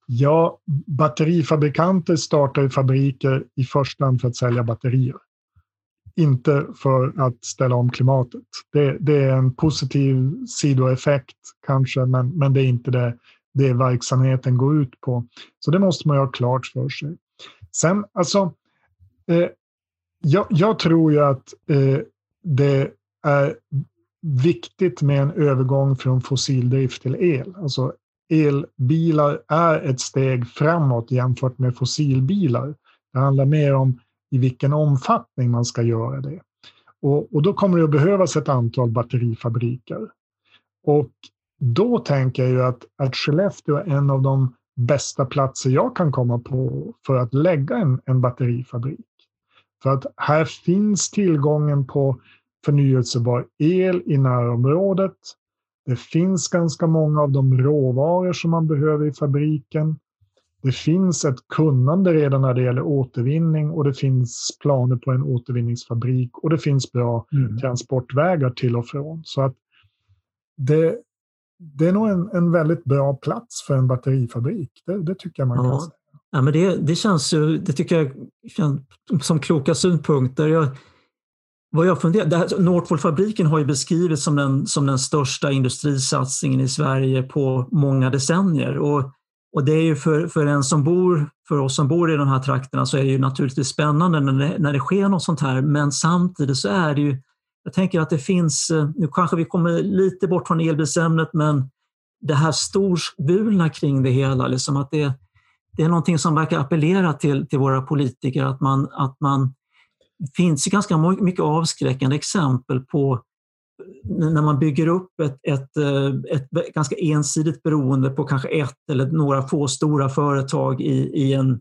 [SPEAKER 3] Ja, batterifabrikanter startar fabriker i första hand för att sälja batterier. Inte för att ställa om klimatet. Det, det är en positiv sidoeffekt kanske, men, men det är inte det det verksamheten går ut på. Så det måste man ju ha klart för sig. Sen, alltså, eh, jag, jag, tror ju att eh, det är viktigt med en övergång från fossildrift till el. Alltså, elbilar är ett steg framåt jämfört med fossilbilar. Det handlar mer om i vilken omfattning man ska göra det. Och, och då kommer det att behövas ett antal batterifabriker. Och då tänker jag ju att, att Skellefteå är en av de bästa platser jag kan komma på för att lägga en, en batterifabrik. För att här finns tillgången på förnyelsebar el i närområdet. Det finns ganska många av de råvaror som man behöver i fabriken. Det finns ett kunnande redan när det gäller återvinning och det finns planer på en återvinningsfabrik och det finns bra mm. transportvägar till och från. Så att det, det är nog en, en väldigt bra plats för en batterifabrik. Det, det tycker jag man ja. kan säga.
[SPEAKER 1] Ja, men det, det känns ju, det tycker jag som kloka synpunkter. Jag, vad jag funderar, Northvolt-fabriken har ju beskrivits som den, som den största industrisatsningen i Sverige på många decennier. Och, och det är ju för, för en som bor, för oss som bor i de här trakterna så är det ju naturligtvis spännande när det, när det sker något sånt här. Men samtidigt så är det ju, jag tänker att det finns, eh, nu kanske vi kommer lite bort från elbilsämnet, men det här storsbulna kring det hela, liksom att det, det är någonting som verkar appellera till, till våra politiker, att man, att man det finns ganska mycket avskräckande exempel på eh, när man bygger upp ett, ett, eh, ett, ganska ensidigt beroende på kanske ett eller några få stora företag i, i, en,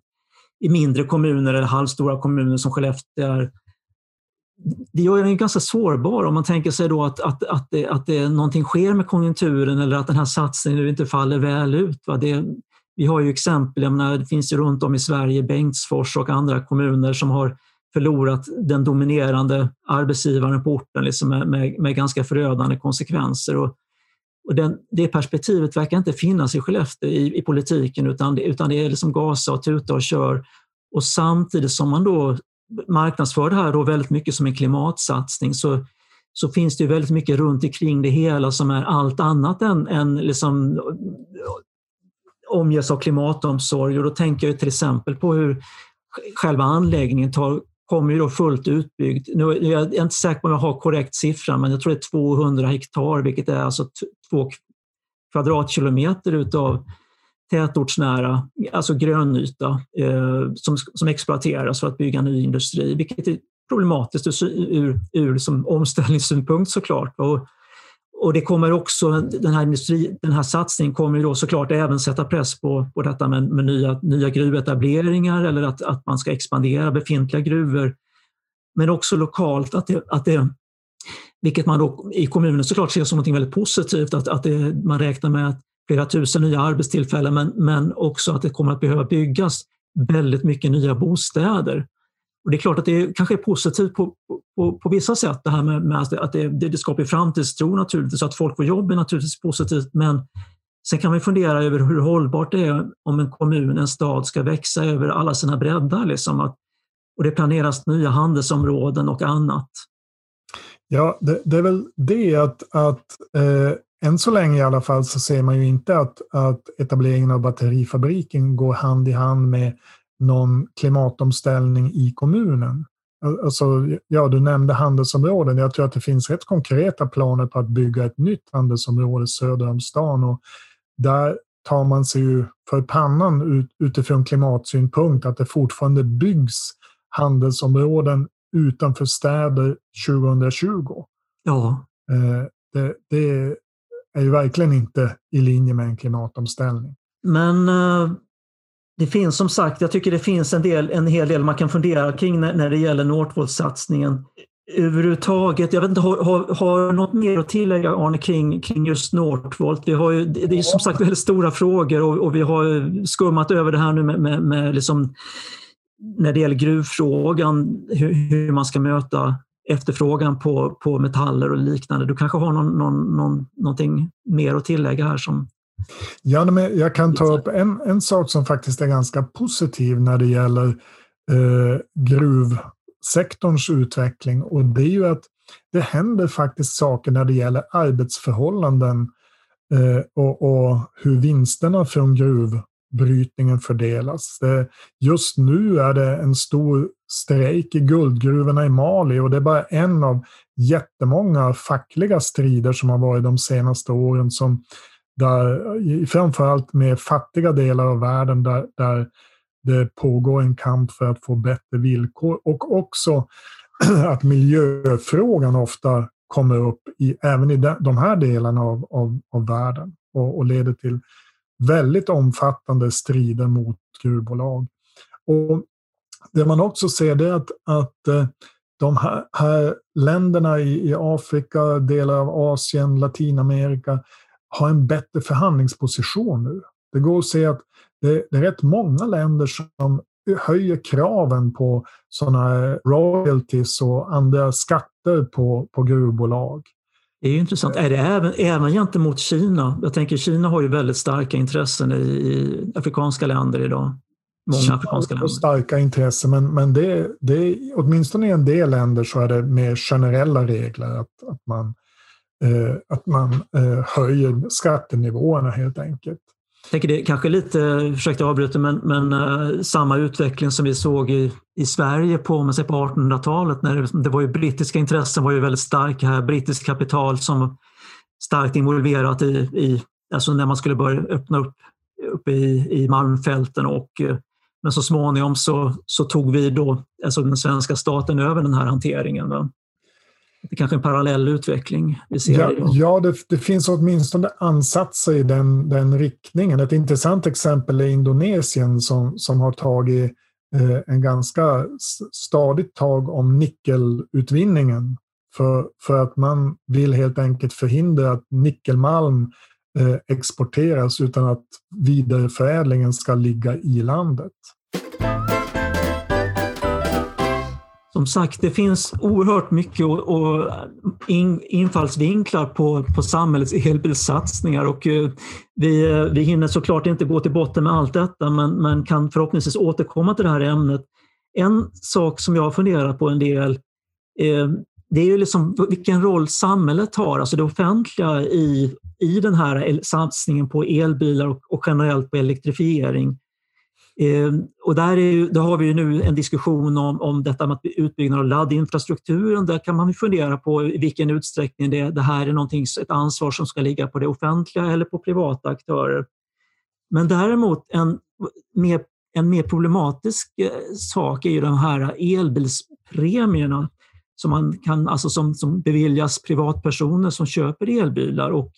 [SPEAKER 1] i mindre kommuner eller halvstora kommuner som Skellefteå är. Det gör den ganska sårbar om man tänker sig då att, att, att, det, att det, någonting sker med konjunkturen eller att den här satsningen inte faller väl ut. Va? Det, vi har ju exempel, jag menar, det finns ju runt om i Sverige Bengtsfors och andra kommuner som har förlorat den dominerande arbetsgivaren på orten liksom med, med, med ganska förödande konsekvenser. Och, och den, det perspektivet verkar inte finnas i Skellefteå i, i politiken utan det, utan det är liksom gasa och tuta och kör. Och samtidigt som man då marknadsför det här då väldigt mycket som en klimatsatsning så, så finns det ju väldigt mycket runt omkring det hela som är allt annat än, än liksom, omges av klimatomsorg. Och då tänker jag till exempel på hur själva anläggningen tar kommer ju då fullt utbyggd. Nu är jag inte säker på om jag har korrekt siffra, men jag tror det är 200 hektar, vilket är alltså två kvadratkilometer utav tätortsnära, alltså grönyta, eh, som, som exploateras för att bygga ny industri, vilket är problematiskt ur, ur som omställningssynpunkt såklart. Och, och det kommer också, den här, industri, den här satsningen kommer ju då såklart även sätta press på, på detta med, med nya, nya gruvetableringar eller att, att man ska expandera befintliga gruvor. Men också lokalt, att det, att det, vilket man då i kommunen såklart ser som något väldigt positivt, att, att det, man räknar med att flera tusen nya arbetstillfällen men, men också att det kommer att behöva byggas väldigt mycket nya bostäder. Och det är klart att det kanske är positivt på, på, på vissa sätt, det här med, med att det, det, det skapar framtidstro naturligtvis, att folk får jobb är naturligtvis positivt, men sen kan man fundera över hur hållbart det är om en kommun, en stad ska växa över alla sina breddar. Liksom, att, och det planeras nya handelsområden och annat.
[SPEAKER 3] Ja, det, det är väl det att, att eh, än så länge i alla fall så ser man ju inte att, att etableringen av batterifabriken går hand i hand med någon klimatomställning i kommunen. Alltså, ja, du nämnde handelsområden. Jag tror att det finns rätt konkreta planer på att bygga ett nytt handelsområde söder om stan. Och där tar man sig ju för pannan utifrån klimatsynpunkt att det fortfarande byggs handelsområden utanför städer 2020.
[SPEAKER 1] Ja.
[SPEAKER 3] Eh, det, det är ju verkligen inte i linje med en klimatomställning.
[SPEAKER 1] Men eh, det finns som sagt, jag tycker det finns en, del, en hel del man kan fundera kring när, när det gäller Northvolt-satsningen. Överhuvudtaget, jag vet inte, har, har, har något mer att tillägga Arne kring, kring just Northvolt? Vi har ju, det är som sagt väldigt stora frågor och, och vi har skummat över det här nu med, med, med liksom, när det gäller gruvfrågan, hur, hur, man ska möta efterfrågan på, på metaller och liknande. Du kanske har någon, någon, någon, någonting mer att tillägga här som
[SPEAKER 3] Ja, men jag kan ta upp en, en sak som faktiskt är ganska positiv när det gäller eh, gruvsektorns utveckling och det är ju att det händer faktiskt saker när det gäller arbetsförhållanden eh, och, och, hur vinsterna från gruvbrytningen fördelas. Det, just nu är det en stor strejk i guldgruvorna i Mali. Och det är bara en av jättemånga fackliga strider som har varit de senaste åren som där, framförallt med fattiga delar av världen där, där det pågår en kamp för att få bättre villkor. Och också att miljöfrågan ofta kommer upp i, även i de här delarna av, av, av världen. Och, och, leder till väldigt omfattande strider mot gruvbolag. Och det man också ser det är att, att eh, de här, här länderna i, i Afrika, delar av Asien, Latinamerika har en bättre förhandlingsposition nu. Det går att se att det, det är rätt många länder som höjer kraven på sådana royalties och andra skatter på, på gruvbolag.
[SPEAKER 1] Det är intressant. Är det även, även gentemot Kina? Jag tänker Kina har ju väldigt starka intressen i, i afrikanska länder idag. Många afrikanska länder.
[SPEAKER 3] starka intressen, men, men det, det, åtminstone i en del länder så är det mer generella regler. Att, att man Eh, att man eh, höjer skattenivåerna helt enkelt.
[SPEAKER 1] Jag tänker det kanske lite, ursäkta avbryta, men, men uh, samma utveckling som vi såg i, i Sverige på, på 1800-talet. När det, det, var ju brittiska intressen var ju väldigt starka här. Brittiskt kapital som starkt involverat i, i alltså när man skulle börja öppna upp uppe i, i Malmfälten och uh, men så småningom så, så tog vi då, alltså den svenska staten över den här hanteringen. Va? Det är kanske en parallell utveckling vi ser
[SPEAKER 3] Ja, ja det, det, finns åtminstone ansatser i den, den riktningen. Ett intressant exempel är Indonesien som, som har tagit eh, en ganska stadigt tag om nickelutvinningen. För, för att man vill helt enkelt förhindra att nickelmalm Eh, exporteras utan att vidareförädlingen ska ligga i landet.
[SPEAKER 1] Som sagt, det finns oerhört mycket och, och in, infallsvinklar på, på samhällets elbilssatsningar och uh, vi, uh, vi hinner såklart inte gå till botten med allt detta men, men kan förhoppningsvis återkomma till det här ämnet. En sak som jag har funderat på en del uh, det är ju liksom vilken roll samhället har, alltså det offentliga i, i den här satsningen på elbilar och, och generellt på elektrifiering. Eh, och där, är, där har vi nu en diskussion om, om detta med utbyggnad av laddinfrastrukturen. Där kan man fundera på i vilken utsträckning det, det här är någonting, ett ansvar som ska ligga på det offentliga eller på privata aktörer. Men däremot en mer, en mer problematisk eh, sak är ju de här elbilspremierna som, man kan, alltså som, som beviljas privatpersoner som köper elbilar. Och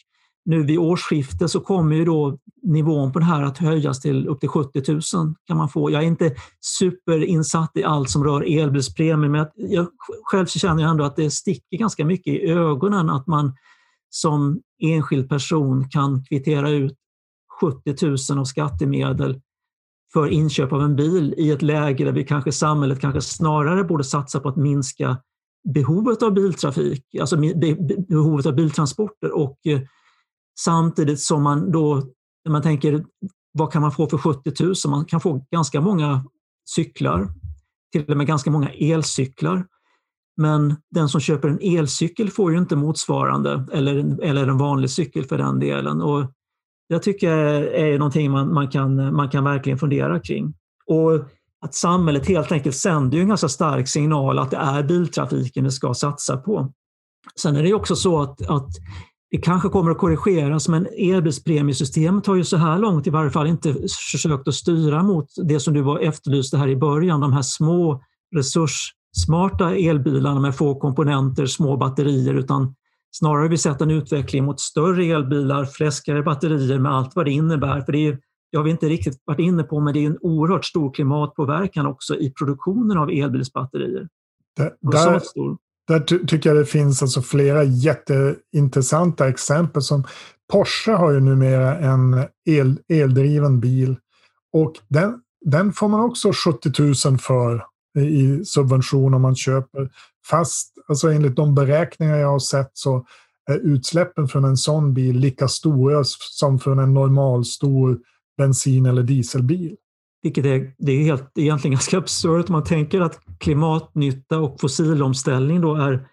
[SPEAKER 1] nu vid årsskiftet så kommer ju då nivån på det här att höjas till upp till 70 000 kan man få. Jag är inte superinsatt i allt som rör elbilspremier men jag, själv så känner jag ändå att det sticker ganska mycket i ögonen att man som enskild person kan kvittera ut 70 000 av skattemedel för inköp av en bil i ett läge där vi kanske samhället kanske snarare borde satsa på att minska behovet av biltrafik, alltså behovet av biltransporter och eh, Samtidigt som man då, när man tänker vad kan man få för 70 000? Man kan få ganska många cyklar, till och med ganska många elcyklar. Men den som köper en elcykel får ju inte motsvarande, eller, eller en vanlig cykel för den delen. Och jag tycker är någonting man, man, kan, man kan verkligen fundera kring. Och att samhället helt enkelt sänder en ganska stark signal att det är biltrafiken vi ska satsa på. Sen är det också så att, att det kanske kommer att korrigeras, men elbilspremiesystemet har ju så här långt i varje fall inte försökt att styra mot det som du var efterlyste här i början, de här små resurssmarta elbilarna med få komponenter, små batterier, utan snarare har vi sett en utveckling mot större elbilar, fläskigare batterier med allt vad det innebär. För det, är, det har vi inte riktigt varit inne på, men det är en oerhört stor klimatpåverkan också i produktionen av elbilsbatterier.
[SPEAKER 3] Det, där, där ty tycker jag det finns alltså flera jätteintressanta exempel. som Porsche har ju numera en el, eldriven bil och den, den får man också 70 000 för i subvention om man köper. Fast alltså enligt de beräkningar jag har sett så är utsläppen från en sån bil lika stora som från en normalstor bensin eller dieselbil.
[SPEAKER 1] Vilket är, det är helt, egentligen ganska absurt om man tänker att klimatnytta och fossilomställning då är,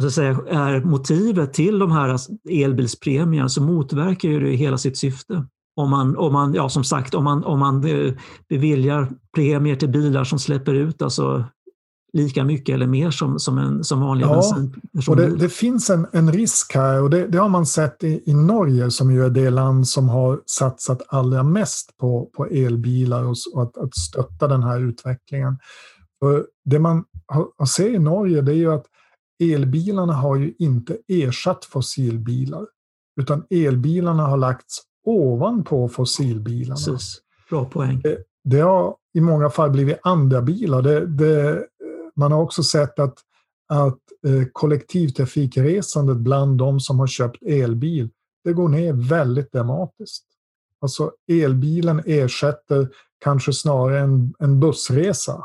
[SPEAKER 1] så att säga, är motivet till de här elbilspremierna så motverkar ju det hela sitt syfte. Om man, om man, ja, som sagt, om man, om man eh, beviljar premier till bilar som släpper ut alltså lika mycket eller mer som, som, en, som vanliga
[SPEAKER 3] ja, bensin. Och det, det, finns en, en risk här och det, det, har man sett i, i Norge som ju är det land som har satsat allra mest på, på elbilar och, och att, att stötta den här utvecklingen. För det man har, ser i Norge det är ju att elbilarna har ju inte ersatt fossilbilar utan elbilarna har lagts ovanpå fossilbilarna. Precis.
[SPEAKER 1] Bra poäng.
[SPEAKER 3] Det, det har i många fall blivit andra bilar. Det, det, man har också sett att, att eh, kollektivtrafikresandet bland de som har köpt elbil, det går ner väldigt dramatiskt. Alltså elbilen ersätter kanske snarare en, en bussresa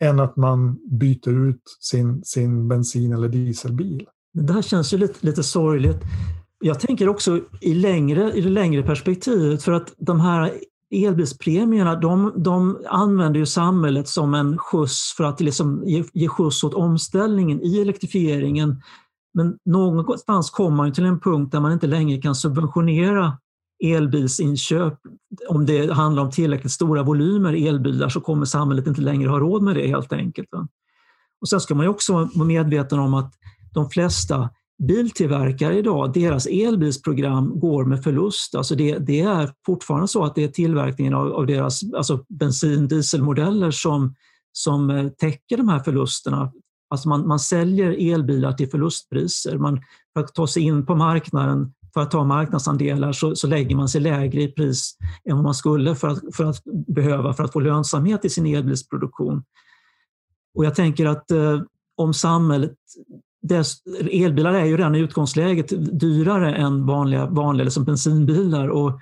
[SPEAKER 3] än att man byter ut sin, sin bensin eller dieselbil.
[SPEAKER 1] Det här känns ju lite, lite sorgligt. Jag tänker också i, längre, i det längre perspektivet för att de här elbilspremierna de, de använder ju samhället som en skjuts för att liksom ge, ge skjuts åt omställningen i elektrifieringen. Men någonstans kommer man till en punkt där man inte längre kan subventionera elbilsinköp, om det handlar om tillräckligt stora volymer elbilar så kommer samhället inte längre ha råd med det helt enkelt. Och Sen ska man också vara medveten om att de flesta biltillverkare idag, deras elbilsprogram går med förlust. Alltså det, det är fortfarande så att det är tillverkningen av, av deras alltså bensin dieselmodeller som, som eh, täcker de här förlusterna. Alltså man, man säljer elbilar till förlustpriser. Man, för att ta sig in på marknaden, för att ta marknadsandelar, så, så lägger man sig lägre i pris än vad man skulle för att, för att behöva för att få lönsamhet i sin elbilsproduktion. Och jag tänker att eh, om samhället dess, elbilar är ju redan i utgångsläget dyrare än vanliga, vanliga liksom bensinbilar. Och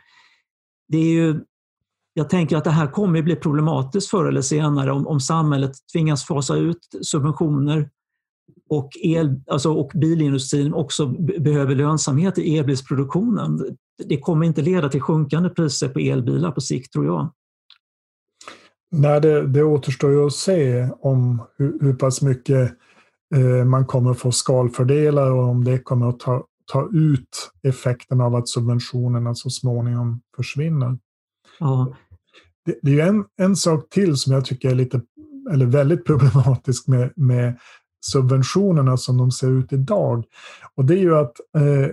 [SPEAKER 1] det är ju, jag tänker att det här kommer att bli problematiskt förr eller senare om, om samhället tvingas fasa ut subventioner och, el, alltså, och bilindustrin också behöver lönsamhet i elbilsproduktionen. Det kommer inte leda till sjunkande priser på elbilar på sikt tror jag.
[SPEAKER 3] Nej, det, det återstår ju att se om hur, hur pass mycket eh, man kommer få skalfördelar och om det kommer att ta, ta ut effekten av att subventionerna så småningom försvinner. Ja. Det, det är en, en sak till som jag tycker är lite, eller väldigt problematisk med, med subventionerna som de ser ut idag. Och det är ju att eh,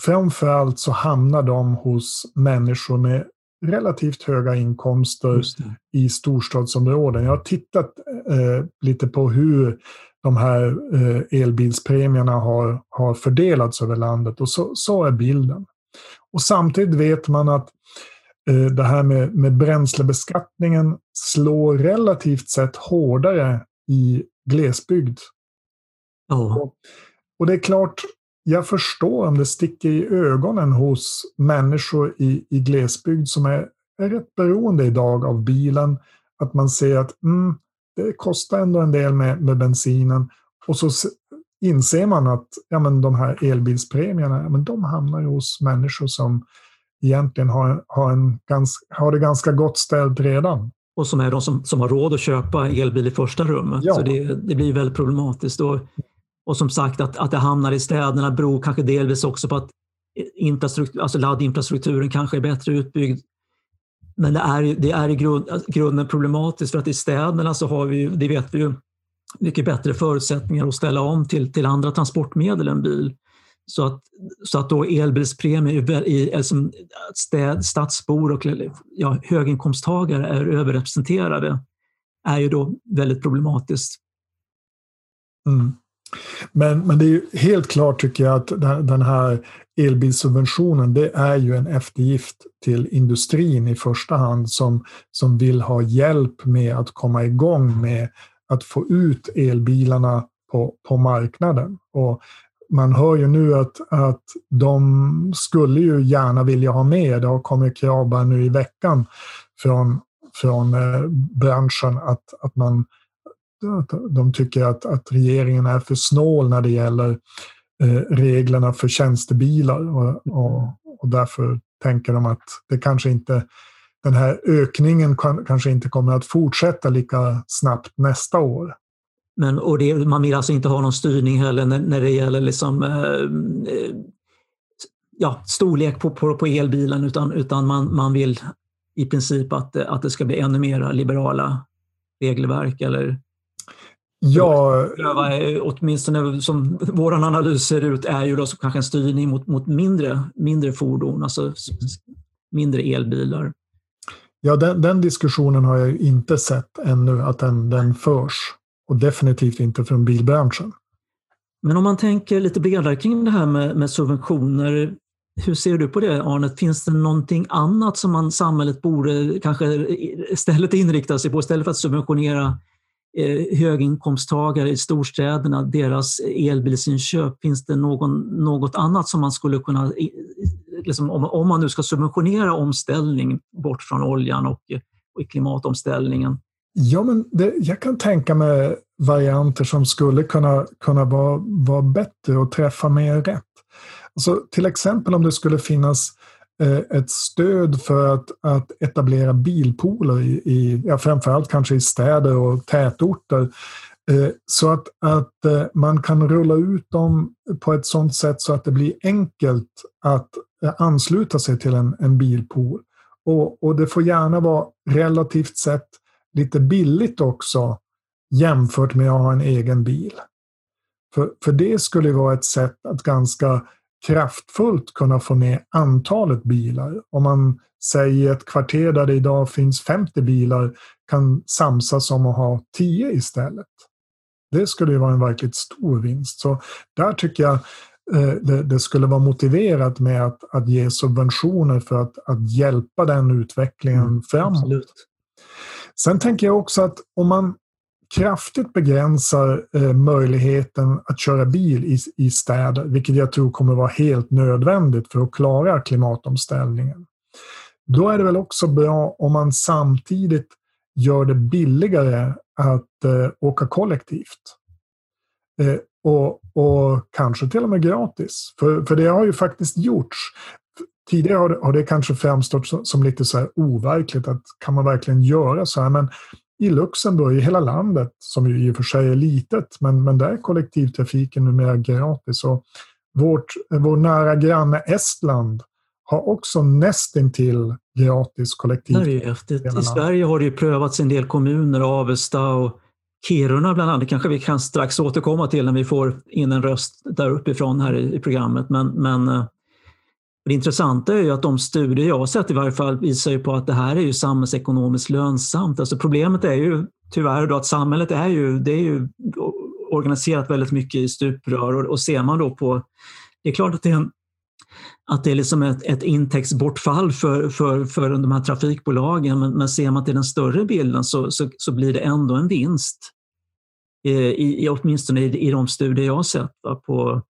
[SPEAKER 3] framförallt så hamnar de hos människor med relativt höga inkomster i storstadsområden. Jag har tittat eh, lite på hur de här eh, elbilspremierna har, har fördelats över landet och så, så är bilden. Och samtidigt vet man att eh, det här med, med bränslebeskattningen slår relativt sett hårdare i glesbygd. Oh. Och, och det är klart, jag förstår om det sticker i ögonen hos människor i, i glesbygd som är, är rätt beroende idag av bilen. Att man ser att mm, det kostar ändå en del med, med bensinen. Och så inser man att ja, men de här elbilspremierna, ja, men de hamnar hos människor som egentligen har, har, en har det ganska gott ställt redan.
[SPEAKER 1] Och som är de som, som har råd att köpa elbil i första rummet. Ja. Så det, det blir väldigt problematiskt. Och och som sagt att, att det hamnar i städerna beror kanske delvis också på att infrastruktur, alltså laddinfrastrukturen kanske är bättre utbyggd. Men det är, det är i grund, grunden problematiskt för att i städerna så har vi, det vet vi ju, mycket bättre förutsättningar att ställa om till, till andra transportmedel än bil. Så att, så att då elbilspremier i alltså städ, stadsbor och ja, höginkomsttagare är överrepresenterade är ju då väldigt problematiskt.
[SPEAKER 3] Mm. Men, men det är ju helt klart tycker jag att den här elbilsubventionen det är ju en eftergift till industrin i första hand som, som vill ha hjälp med att komma igång med att få ut elbilarna på, på marknaden. Och man hör ju nu att, att de skulle ju gärna vilja ha med, det har kommit krav bara nu i veckan från, från eh, branschen att, att man de tycker att, att regeringen är för snål när det gäller eh, reglerna för tjänstebilar och, och, och, därför tänker de att det kanske inte den här ökningen kan, kanske inte kommer att fortsätta lika snabbt nästa år.
[SPEAKER 1] Men, och det, man vill alltså inte ha någon styrning heller när, när det gäller liksom, eh ja, storlek på, på, på, elbilen utan, utan man, man vill i princip att, att det ska bli ännu mer liberala regelverk eller
[SPEAKER 3] Ja,
[SPEAKER 1] åtminstone som vår analys ser ut, är ju då så kanske en styrning mot, mot mindre, mindre fordon, alltså mindre elbilar.
[SPEAKER 3] Ja, den, den diskussionen har jag inte sett ännu att den, den förs. Och definitivt inte från bilbranschen.
[SPEAKER 1] Men om man tänker lite bredare kring det här med, med subventioner. Hur ser du på det Arne? Finns det någonting annat som man, samhället borde kanske istället inrikta sig på istället för att subventionera Eh, Eh, höginkomsttagare i storstäderna, deras elbilsinköp, finns det någon, något annat som man skulle kunna, liksom, om, om, man nu ska subventionera omställning bort från oljan och, och klimatomställningen?
[SPEAKER 3] Ja, men det, jag kan tänka mig varianter som skulle kunna, kunna vara, vara bättre och träffa mer rätt. Alltså, till exempel om det skulle finnas Eh, Eh, ett stöd för att, att etablera bilpooler i, i ja, framförallt kanske i städer och tätorter eh, så att, att eh, man kan rulla ut dem på ett sådant sätt så att det blir enkelt att ansluta sig till en, en bilpool. Och, och det får gärna vara relativt sett lite billigt också jämfört med att ha en egen bil. För, för det skulle vara ett sätt att ganska kraftfullt kunna få ner antalet bilar. Om man säger ett kvarter där det idag finns 50 bilar kan samsas om att ha 10 istället. Det skulle ju vara en verkligt stor vinst. Så där tycker jag eh, det, det, skulle vara motiverat med att, att ge subventioner för att, att hjälpa den utvecklingen mm, framåt. Absolut. Sen tänker jag också att om man kraftigt begränsar eh, möjligheten att köra bil i, i städer, vilket jag tror kommer vara helt nödvändigt för att klara klimatomställningen. Då är det väl också bra om man samtidigt gör det billigare att eh, åka kollektivt. Eh, och, och kanske till och med gratis. För, för det har ju faktiskt gjorts. Tidigare har det, har det kanske framstått som, som lite så här overkligt, att kan man verkligen göra så här? Men i Luxemburg, i hela landet, som ju i och för sig är litet, men, men där är kollektivtrafiken numera gratis. Och vårt, vår nära granne Estland har också nästintill gratis kollektivtrafik.
[SPEAKER 1] I Sverige har det ju prövats en del kommuner, Avesta och Kiruna bland annat. Det kanske vi kan strax återkomma till när vi får in en röst där uppifrån här i, programmet. Men, men eh, det intressanta är ju att de studier jag har sett i varje fall visar ju på att det här är ju samhällsekonomiskt lönsamt. Alltså problemet är ju tyvärr då att samhället är ju, det är ju organiserat väldigt mycket i stuprör och, och ser man då på, det är klart att det är en att det är liksom ett, ett intäktsbortfall för, för, för de här trafikbolagen. Men, men ser man till den större bilden så, så, så blir det ändå en vinst. Eh, I, i, åtminstone i, i de studier jag har sett. På,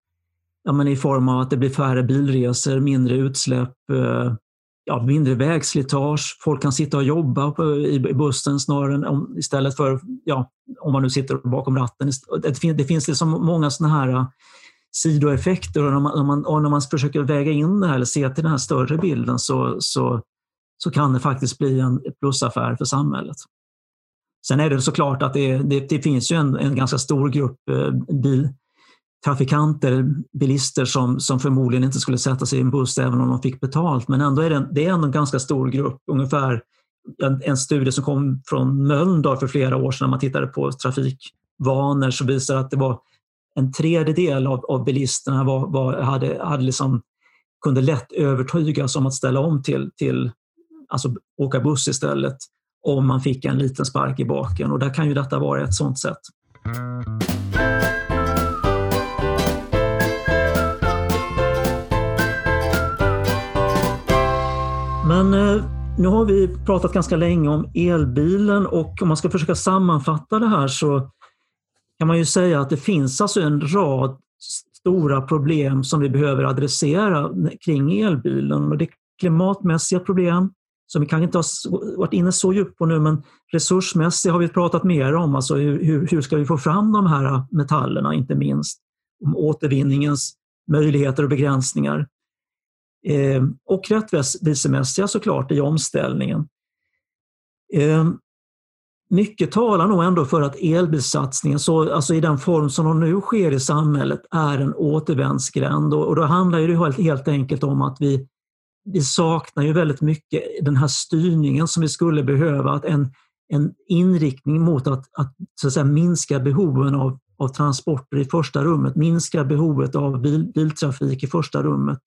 [SPEAKER 1] ja, men I form av att det blir färre bilresor, mindre utsläpp, eh, ja, mindre vägslitage. Folk kan sitta och jobba på, i, i bussen snarare än om, istället för ja, om man nu sitter bakom ratten. Det, finns, det finns liksom många sådana här eh, sidoeffekter och när man, när man, och när man försöker väga in det här eller se till den här större bilden så, så, så kan det faktiskt bli en plusaffär för samhället. Sen är det såklart att det, det, det finns ju en, en, ganska stor grupp eh, trafikanter, bilister som, som förmodligen inte skulle sätta sig i en buss även om de fick betalt. Men ändå är det, det är ändå en ganska stor grupp, ungefär en, en studie som kom från Mölndal för flera år sedan när man tittade på trafikvanor så visar att det var en tredjedel av, av bilisterna var, var, hade, hade liksom, kunde lätt övertygas om att ställa om till, till alltså åka buss istället om man fick en liten spark i baken och där kan ju detta vara ett sådant sätt. Men eh, nu har vi pratat ganska länge om elbilen och om man ska försöka sammanfatta det här så kan man ju säga att det finns alltså en rad stora problem som vi behöver adressera kring elbilen. Och det är klimatmässiga problem som vi kanske inte har varit inne så djupt på nu, men resursmässiga har vi pratat mer om. Alltså hur, hur ska vi få fram de här eh, metallerna, inte minst? Om återvinningens möjligheter och begränsningar. Eh, och rättvisemässiga såklart i omställningen. Eh, mycket talar nog ändå för att elbilsatsningen, så, alltså i den form som den nu sker i samhället, är en återvändsgränd. Och, och då handlar det helt, helt enkelt om att vi, vi saknar ju väldigt mycket den här styrningen som vi skulle behöva. Att en, en inriktning mot att, att, så att säga, minska behoven av, av transporter i första rummet, minska behovet av bil, biltrafik i första rummet.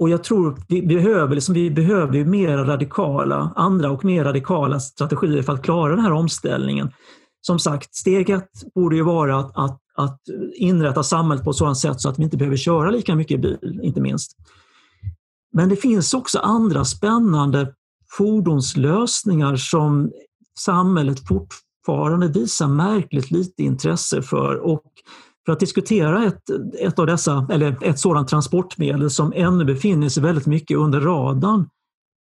[SPEAKER 1] Och jag tror vi behöver, liksom, vi behöver mer radikala, andra och mer radikala strategier för att klara den här omställningen. Som sagt, steg ett borde ju vara att, att, att inrätta samhället på ett sådant sätt så att vi inte behöver köra lika mycket bil, inte minst. Men det finns också andra spännande fordonslösningar som samhället fortfarande visar märkligt lite intresse för och för att diskutera ett, ett, av dessa, eller ett sådant transportmedel som ännu befinner sig väldigt mycket under radarn,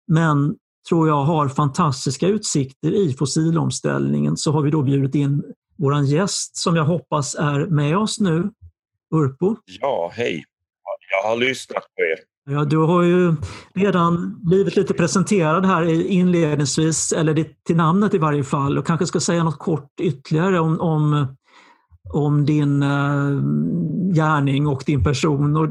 [SPEAKER 1] men tror jag har fantastiska utsikter i fossilomställningen, så har vi då bjudit in vår gäst som jag hoppas är med oss nu. Urpo.
[SPEAKER 2] Ja, hej. Jag har lyssnat på er.
[SPEAKER 1] Ja, du har ju redan blivit lite presenterad här inledningsvis, eller till namnet i varje fall, och kanske ska säga något kort ytterligare om, om om din uh, gärning och din person. Och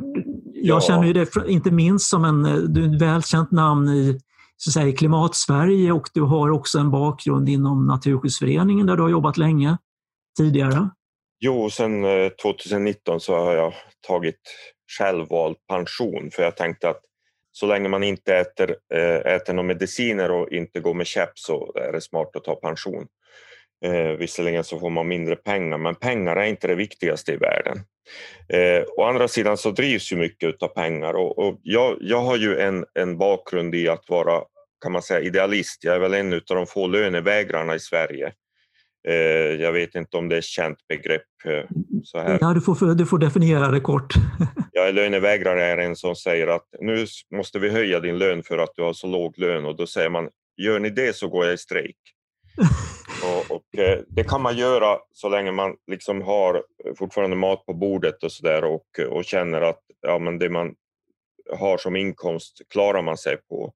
[SPEAKER 1] jag ja. känner ju det inte minst som en, du är ett välkänt namn i så säga, Klimatsverige och du har också en bakgrund inom Naturskyddsföreningen där du har jobbat länge tidigare.
[SPEAKER 2] Jo, sen 2019 eh, så har jag tagit självvald pension för jag tänkte att så länge man inte äter, eh, äter några mediciner och inte går med käpp så är det smart att ta pension. Eh, visserligen så får man mindre pengar, men pengar är inte det viktigaste i världen. Eh, å andra sidan så drivs ju mycket av pengar och, och jag, jag har ju en, en bakgrund i att vara kan man säga idealist. Jag är väl en av de få lönevägrarna i Sverige. Eh, jag vet inte om det är ett känt begrepp. Eh, så här.
[SPEAKER 1] Ja, du, får, du får definiera det kort.
[SPEAKER 2] jag är lönevägrare är en som säger att nu måste vi höja din lön för att du har så låg lön och då säger man gör ni det så går jag i strejk. Och, och eh, det kan man göra så länge man liksom har fortfarande mat på bordet och sådär och, och känner att ja, men det man har som inkomst klarar man sig på.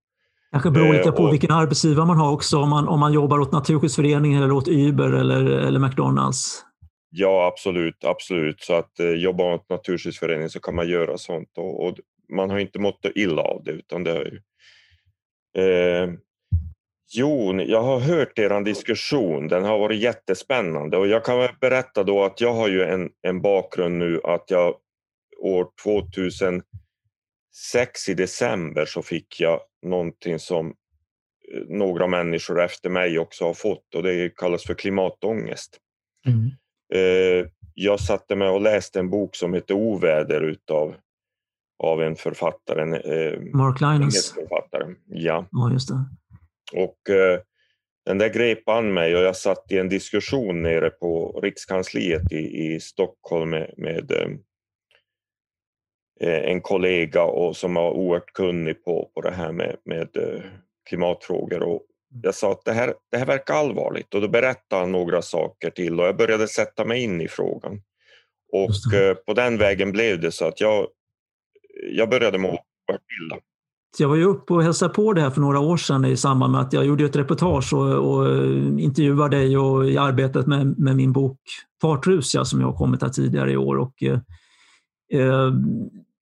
[SPEAKER 1] Kanske beror lite på och, vilken arbetsgivare man har också, om man, om man jobbar åt Naturskyddsföreningen eller åt Uber eller, eller McDonalds.
[SPEAKER 2] Ja, absolut, absolut. Så att eh, jobba åt Naturskyddsföreningen så kan man göra sånt och, och man har inte mått illa av det utan det är eh, Jo, jag har hört er diskussion. Den har varit jättespännande och jag kan berätta då att jag har ju en, en bakgrund nu att jag år 2006 i december så fick jag någonting som eh, några människor efter mig också har fått och det kallas för klimatångest. Mm. Eh, jag satte mig och läste en bok som heter Oväder utav av en författare.
[SPEAKER 1] Eh, Mark Linus.
[SPEAKER 2] Författare. Ja.
[SPEAKER 1] ja, just det.
[SPEAKER 2] Och den där grep an mig och jag satt i en diskussion nere på Rikskansliet i, i Stockholm med, med Eh, en kollega och som var oerhört kunnig på, på det här med, med eh, klimatfrågor. Och mm. jag sa att det här, det här verkar allvarligt och då berättade han några saker till och jag började sätta mig in i frågan. Och eh, på den vägen blev det så att jag, jag började må oerhört illa.
[SPEAKER 1] Jag var ju uppe och hälsade på det här för några år sedan i samband med att jag gjorde ett reportage och, och intervjuade dig och i arbetet med, med min bok Fartrus ja, som jag har kommit här tidigare i år. Och, eh, eh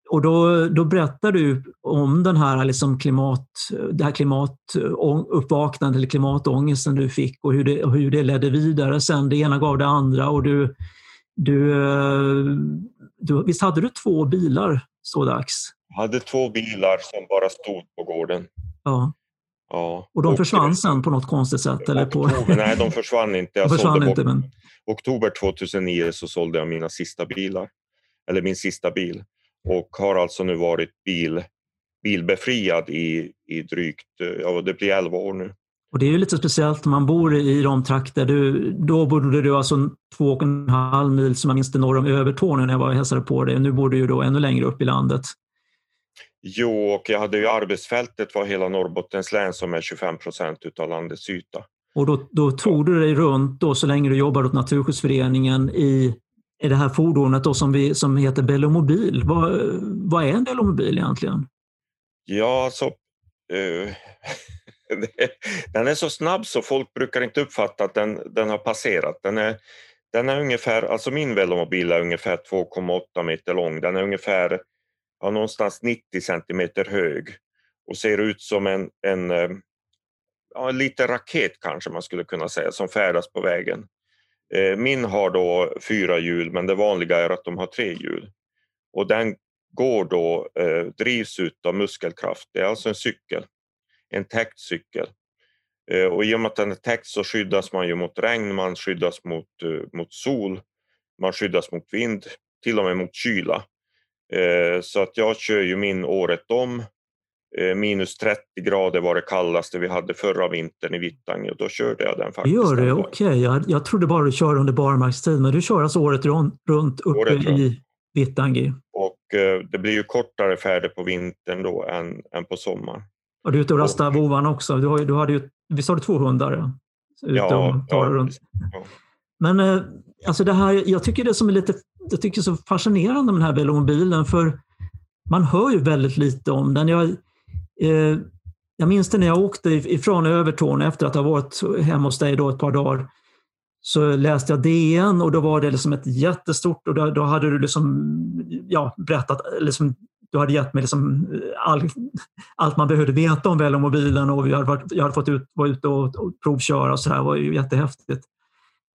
[SPEAKER 1] och då, då berättade du om den här, liksom klimat, det här klimatuppvaknandet eller klimatångesten du fick och hur det, hur det ledde vidare sen. Det ena gav det andra och du, du, eh, du visst hade du två bilar så dags?
[SPEAKER 2] Hade två bilar som bara stod på gården.
[SPEAKER 1] Ja. Ja. Och de försvann sen på något konstigt sätt? Eller på...
[SPEAKER 2] nej, de försvann inte. Jag de försvann inte men... oktober 2009 så sålde jag mina sista bilar. Eller min sista bil och har alltså nu varit bil, bilbefriad i, i drygt, ja det blir 11 år nu.
[SPEAKER 1] Och Det är ju lite speciellt när man bor i de trakter, du, då bodde du alltså två och en halv mil som jag minns det norr om Övertorneå när jag var och hälsade på dig. Nu bor du ju då ännu längre upp i landet.
[SPEAKER 2] Jo, och jag hade ju arbetsfältet var hela Norrbottens län som är 25 procent av landets yta.
[SPEAKER 1] Och då, då tog du dig runt då så länge du jobbade åt Naturskyddsföreningen i är det här fordonet då som, vi, som heter Bellomobil. Vad, vad är en Bellomobil egentligen?
[SPEAKER 2] Ja, alltså, uh, den är så snabb så folk brukar inte uppfatta att den, den har passerat. Den är, den är ungefär, alltså min Velomobil är ungefär 2,8 meter lång. Den är ungefär ja, någonstans 90 centimeter hög och ser ut som en, en eh, ja, en liten raket kanske man skulle kunna säga som färdas på vägen. Eh, min har då fyra hjul men det vanliga är att de har tre hjul. Och den går då, eh, drivs ut av muskelkraft. Det är alltså en cykel, en täckt cykel. Eh, och i och med att den är täckt så skyddas man ju mot regn, man skyddas mot, eh, mot sol, man skyddas mot vind, till och med mot kyla. Så att jag kör ju min året om Eh, minus 30 grader var det kallaste vi hade förra vintern i Vittangi och då körde jag den faktiskt.
[SPEAKER 1] Gör det? Okej, okay. jag, jag trodde bara du körde under barmarkstid, men du kör alltså året runt uppe året i Vittangi?
[SPEAKER 2] Och eh, det blir ju kortare färder på vintern då än, än på sommaren.
[SPEAKER 1] Och du är ute och rastar vovarna också? Du, har, du hade ju, visst har du två hundar? Ja, ja, runt. Men eh, alltså det här, jag tycker det som är lite jag tycker så fascinerande med den här velomobilen, för man hör ju väldigt lite om den. Jag, Eh, jag minns det när jag åkte ifrån Övertorneå efter att ha varit hemma hos dig då ett par dagar. så läste jag DN och då var det liksom ett jättestort och då, då hade du liksom, ja, berättat, liksom, du hade gett mig liksom eh, all, allt man behövde veta om velomobilen och vi hade varit, jag hade fått ut, vara ute och, och provköra och så där. Det var ju jättehäftigt.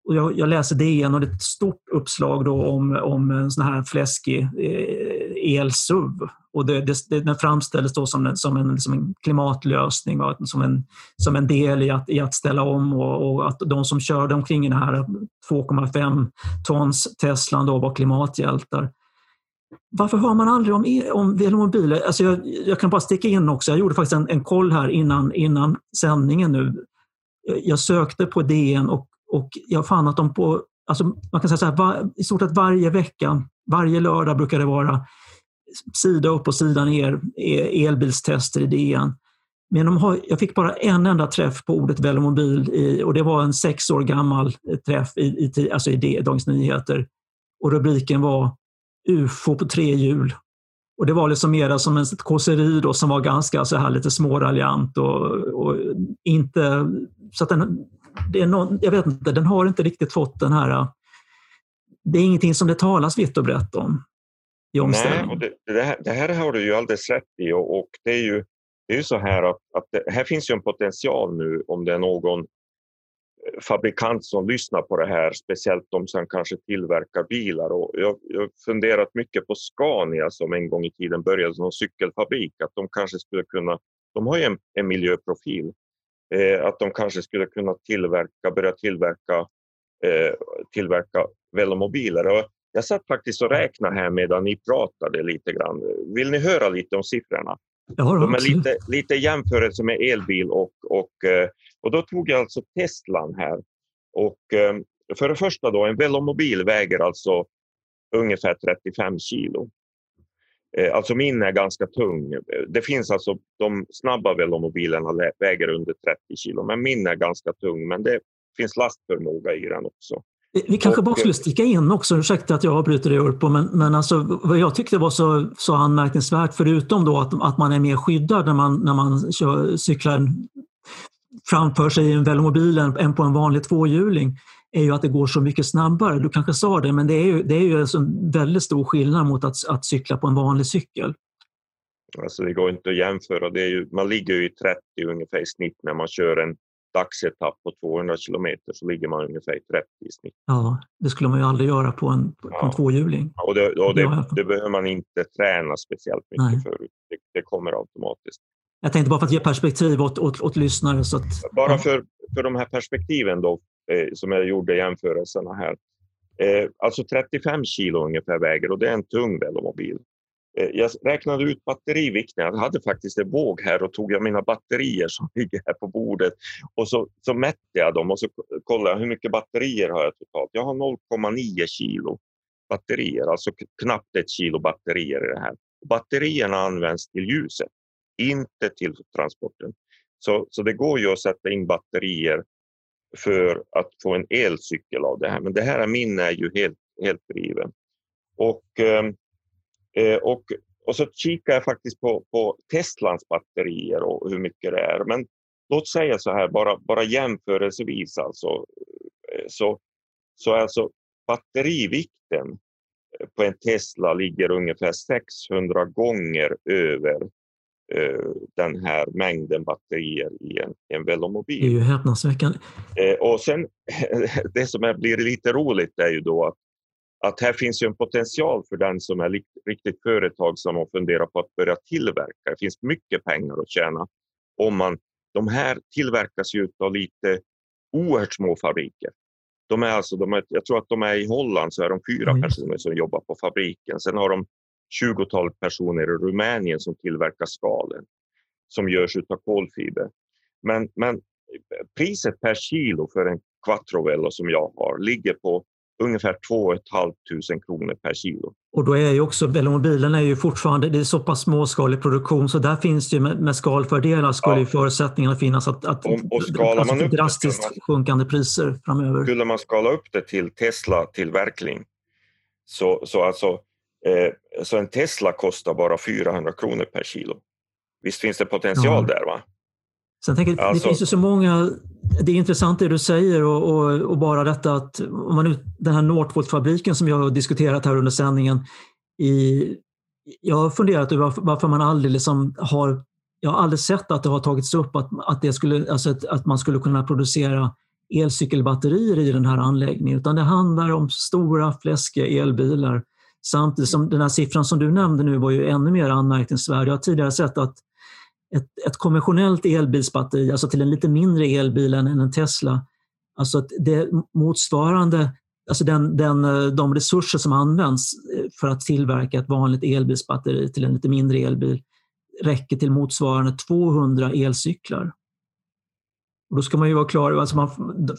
[SPEAKER 1] Och jag, jag läser DN och det är ett stort uppslag då om, om en sån här fläskig eh, elsuv. Och det, det, den framställdes då som en, som en, som en klimatlösning va? som en, som en del i att, i att ställa om och, och att de som körde omkring i den här 2,5 tons Teslan då var klimathjältar. Varför hör man aldrig om, e, om velomobiler? Alltså jag, jag, kan bara sticka in också, jag gjorde faktiskt en, en koll här innan, innan sändningen nu. Jag sökte på DN och och jag fann att de på, alltså man kan säga så här, var, i stort sett varje vecka, varje lördag brukar det vara sida upp och sida ner e, elbilstester i DN. Men de har, jag fick bara en enda träff på ordet velomobil i, och det var en sex år gammal träff i, i, alltså i Dagens Nyheter. Och rubriken var UFO på tre hjul. Och det var liksom mera som ett kåseri då som var ganska så här lite småraljant och, och inte... Så att den, det är någon, jag vet inte, den har inte riktigt fått den här... Det är ingenting som det talas vitt och brett om i
[SPEAKER 2] omställningen. Nej, och det, det, här, det här har du ju alldeles rätt i och, och det är ju det är ju så här att, att det, här finns ju en potential nu om det är någon eh, fabrikant som lyssnar på det här, speciellt de som kanske tillverkar bilar. Och jag har funderat mycket på Scania som en gång i tiden började som cykelfabrik, att de kanske skulle kunna, de har ju en, en miljöprofil eh, att de kanske skulle kunna tillverka, börja tillverka, eh, tillverka velomobiler. Och jag satt faktiskt och räknade här medan ni pratade lite grann. Vill ni höra lite om siffrorna?
[SPEAKER 1] Ja,
[SPEAKER 2] de är lite, lite jämförelse med elbil och, och, eh, och då tog jag alltså Teslan här. Och eh, för det första då, en velomobil väger alltså ungefär 35 kilo. Eh, alltså min är ganska tung. Det finns alltså de snabba velomobilerna väger under 30 kilo, men min är ganska tung. Men det finns lastförmåga i den också.
[SPEAKER 1] Vi kanske bara skulle sticka in också, ursäkta att jag avbryter dig Urpo, men, men alltså, vad jag tyckte var så, så anmärkningsvärt, förutom då att, att man är mer skyddad när man, när man kör, cyklar framför sig i en velomobil än på en vanlig tvåhjuling, är ju att det går så mycket snabbare. Du kanske sa det, men det är ju, det är ju alltså en väldigt stor skillnad mot att, att cykla på en vanlig cykel.
[SPEAKER 2] Alltså det går inte att jämföra. Det är ju, man ligger ju i 30 ungefär i snitt när man kör en dagsetapp på 200 kilometer så ligger man ungefär i 30 i snitt.
[SPEAKER 1] Ja, det skulle man ju aldrig göra på en, på ja. en tvåhjuling.
[SPEAKER 2] Och, det, och det, det, behöver man inte träna speciellt mycket Nej. för. Det, det, kommer automatiskt.
[SPEAKER 1] Jag tänkte bara för att ge perspektiv åt, åt, åt lyssnare. Så att,
[SPEAKER 2] bara för, för de här perspektiven då, eh, som jag gjorde jämförelserna här. Eh, alltså 35 kilo ungefär väger och det är en tung velomobil. Eh, jag räknade ut batterivikten. Jag hade faktiskt en våg här och tog jag mina batterier som ligger här på bordet och så, så mätte jag dem och så kollade jag hur mycket batterier har jag totalt. Jag har 0,9 kilo batterier, alltså knappt ett kilo batterier i det här. Batterierna används till ljuset, inte till transporten. Så, så det går ju att sätta in batterier för att få en elcykel av det här. Men det här min är ju helt, helt driven. Och, ehm, eh, och, och så kikar jag faktiskt på, på Teslans batterier och hur mycket det är. Men låt säga så här, bara, bara jämförelsevis alltså, eh, så, så alltså batterivikten på en Tesla ligger ungefär 600 gånger över den här mängden batterier i en, en velomobil.
[SPEAKER 1] Det är ju häpnadsväckande.
[SPEAKER 2] Eh, och sen, det som är, blir lite roligt är ju då att, att här finns ju en potential för den som är riktigt företagsam och funderar på att börja tillverka. Det finns mycket pengar att tjäna. Om man, de här tillverkas ju av lite oerhört små fabriker. De är alltså, de är, jag tror att de är i Holland så är de fyra mm. personer som jobbar på fabriken. Sen har de 20-tal personer i Rumänien som tillverkar skalen som görs av kolfiber. Men, men priset per kilo för en Quattrovello som jag har ligger på ungefär 2 500 kronor per kilo.
[SPEAKER 1] Och då är ju också velomobilen är ju fortfarande det är så pass småskalig produktion så där finns det ju med, med skalfördelar skulle ja. förutsättningarna finnas att, att
[SPEAKER 2] och, och skalar alltså man upp
[SPEAKER 1] drastiskt man, sjunkande priser framöver.
[SPEAKER 2] Skulle man skala upp det till Tesla-tillverkning så, så alltså Eh, så en Tesla kostar bara 400 kronor per kilo. Visst finns det potential ja. där? va?
[SPEAKER 1] Sen tänker, alltså, det finns ju så många, det är intressant det du säger och, och, och bara detta att om man, den här Northvolt-fabriken som jag har diskuterat här under sändningen. I, jag har funderat över varför man aldrig liksom har, jag har aldrig sett att det har tagits upp att, att, det skulle, alltså att, att man skulle kunna producera elcykelbatterier i den här anläggningen, utan det handlar om stora fläskiga elbilar. Samtidigt som den här siffran som du nämnde nu var ju ännu mer anmärkningsvärd. Jag har tidigare sett att ett, ett konventionellt elbilsbatteri, alltså till en lite mindre elbil än en Tesla, alltså det motsvarande alltså den, den, eh, de resurser som används eh, för att tillverka ett vanligt elbilsbatteri till en lite mindre elbil räcker till motsvarande 200 elcyklar. Och då ska man ju vara klar alltså man,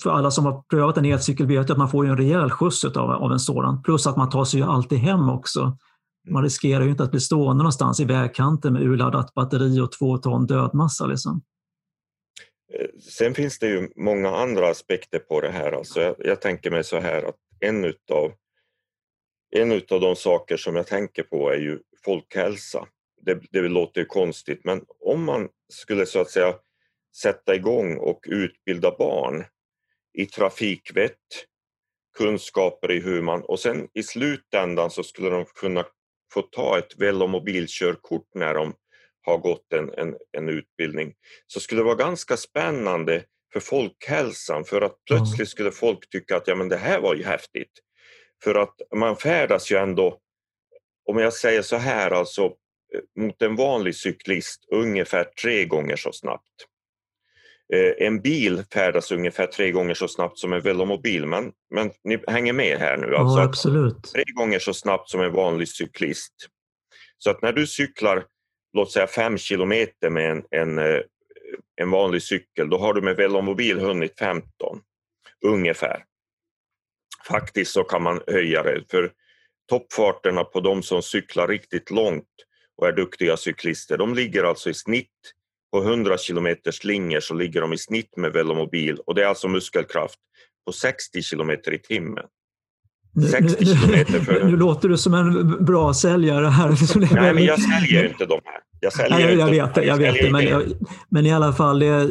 [SPEAKER 1] för alla som har prövat en elcykel vet att man får en rejäl skjuts av, av en sådan. Plus att man tar sig ju alltid hem också. Man riskerar ju inte att bli stående någonstans i vägkanten med urladdat batteri och två ton dödmassa. Liksom.
[SPEAKER 2] Eh, sen finns det ju många andra aspekter på det här. Alltså jag, jag tänker mig så här att en utav, en utav de saker som jag tänker på är ju folkhälsa. Det, det låter ju konstigt men om man skulle så att säga sätta igång och utbilda barn i trafikvett, kunskaper i hur man och sen i slutändan så skulle de kunna få ta ett velomobilkörkort när de har gått en, en, en utbildning. Så skulle det vara ganska spännande för folkhälsan för att plötsligt skulle folk tycka att ja, men det här var ju häftigt. För att man färdas ju ändå, om jag säger så här alltså, eh, mot en vanlig cyklist ungefär tre gånger så snabbt. Eh, en bil färdas ungefär tre gånger så snabbt som en velomobil, men, men ni hänger med här nu.
[SPEAKER 1] Alltså ja, absolut.
[SPEAKER 2] Tre gånger så snabbt som en vanlig cyklist. Så att när du cyklar, låt säga fem kilometer med en, en, eh, en vanlig cykel, då har du med velomobil hunnit 15 ungefär. Faktiskt så kan man höja det, för toppfarterna på de som cyklar riktigt långt och är duktiga cyklister, de ligger alltså i snitt på 100 kilometers linjer så ligger de i snitt med velomobil och det är alltså muskelkraft på 60 kilometer i timmen.
[SPEAKER 1] 60 kilometer för... Nu låter du som en bra säljare här.
[SPEAKER 2] Nej, men jag säljer inte de här. Jag säljer
[SPEAKER 1] Nej,
[SPEAKER 2] jag,
[SPEAKER 1] vet det, jag vet det. Men, jag, men, i alla fall, det,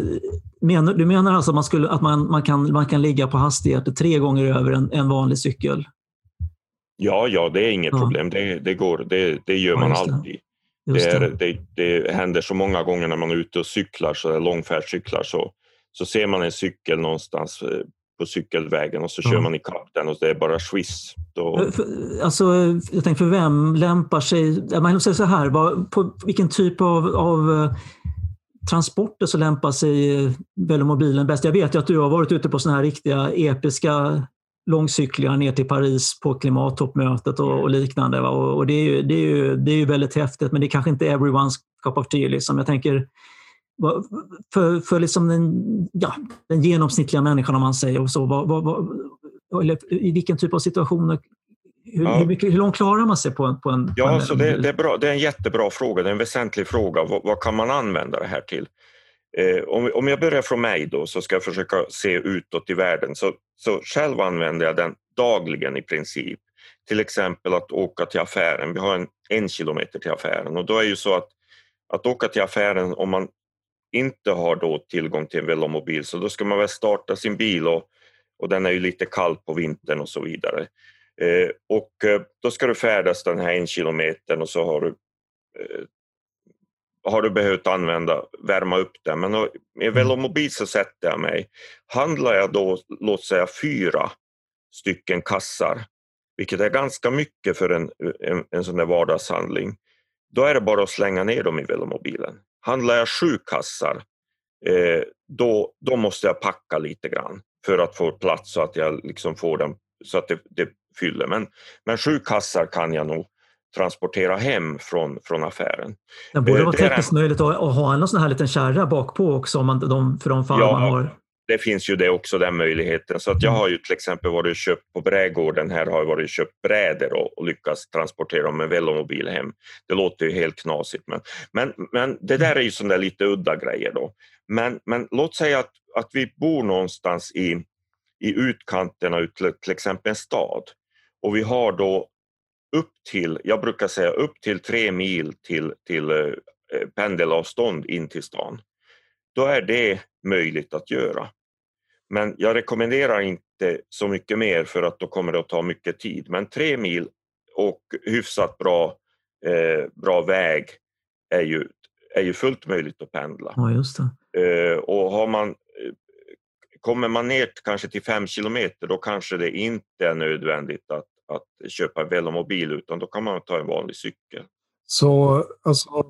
[SPEAKER 1] menar, du menar alltså att, man, skulle, att man, man, kan, man kan ligga på hastigheter tre gånger över en, en vanlig cykel?
[SPEAKER 2] Ja, ja, det är inget ja. problem. Det, det, går, det, det gör ja, man alltid. Det, är, det, det, händer så många gånger när man är ute och cyklar, så långfärdscyklar, så, så ser man en cykel någonstans eh, på cykelvägen och så kör man ikapp den och det är bara swiss. Då...
[SPEAKER 1] Alltså, jag tänker, för vem lämpar sig... Man säger så här, på vilken typ av, av eh, transporter så lämpar sig velomobilen bäst? Jag vet ju att du har varit ute på sådana här riktiga episka långcyklingar ner till Paris på klimattoppmötet och, och liknande. Va? Och, och, det, är ju, det, är ju, det är ju väldigt häftigt, men det är kanske inte everyone's cup of tea. Liksom. Jag tänker, för, för liksom den, ja, den genomsnittliga människan, om man säger, och så, vad, vad, vad, eller i vilken typ av situationer hur, ja. hur, mycket, hur långt klarar man sig på en... På en
[SPEAKER 2] ja,
[SPEAKER 1] på en,
[SPEAKER 2] så det, det, är bra, det är en jättebra fråga, det är en väsentlig fråga. Vad, vad kan man använda det här till? Eh, om, om jag börjar från mig då så ska jag försöka se utåt i världen. Så, så själv använder jag den dagligen i princip. Till exempel att åka till affären. Vi har en, en kilometer till affären och då är ju så att att åka till affären om man inte har då tillgång till en velomobil så då ska man väl starta sin bil och, och den är ju lite kall på vintern och så vidare. Eh, och eh, då ska du färdas den här en kilometern och så har du eh, har du behövt använda, värma upp den. Men med mm. velomobil så sätter jag mig. Handlar jag då, låt säga fyra stycken kassar, vilket är ganska mycket för en, en, en sån där vardagshandling, då är det bara att slänga ner dem i velomobilen. Handlar jag sju kassar, eh, då, då måste jag packa lite grann för att få plats så att jag liksom får dem så att det, det fyller. Men, men sju kassar kan jag nog transportera hem från, från affären.
[SPEAKER 1] Det borde eh, vara tekniskt möjligt att, ha en sån här liten kärra bak på också om man, de, för de fall ja, man har
[SPEAKER 2] det finns ju det också, den möjligheten. Så att jag mm. har ju till exempel varit och köpt på brädgården här har jag varit och köpt brädor och, och lyckats transportera dem med velomobil hem. Det låter ju helt knasigt men, men, men det där är ju sådana lite udda grejer då. Men, men låt säga att, att vi bor någonstans i, i utkanterna ut till, till exempel en stad och vi har då upp till, jag brukar säga upp till tre mil till, till eh, pendelavstånd in till stan. då är det möjligt att göra. Men jag rekommenderar inte så mycket mer för att då kommer det att ta mycket tid. Men tre mil och hyfsat bra, eh, bra väg är ju, är ju fullt möjligt att pendla.
[SPEAKER 1] Ja, just.
[SPEAKER 2] Eh, och har man, eh, kommer man ner kanske till fem kilometer då kanske det inte är nödvändigt att, att köpa en velomobil utan då kan man ta en vanlig cykel.
[SPEAKER 3] Så alltså,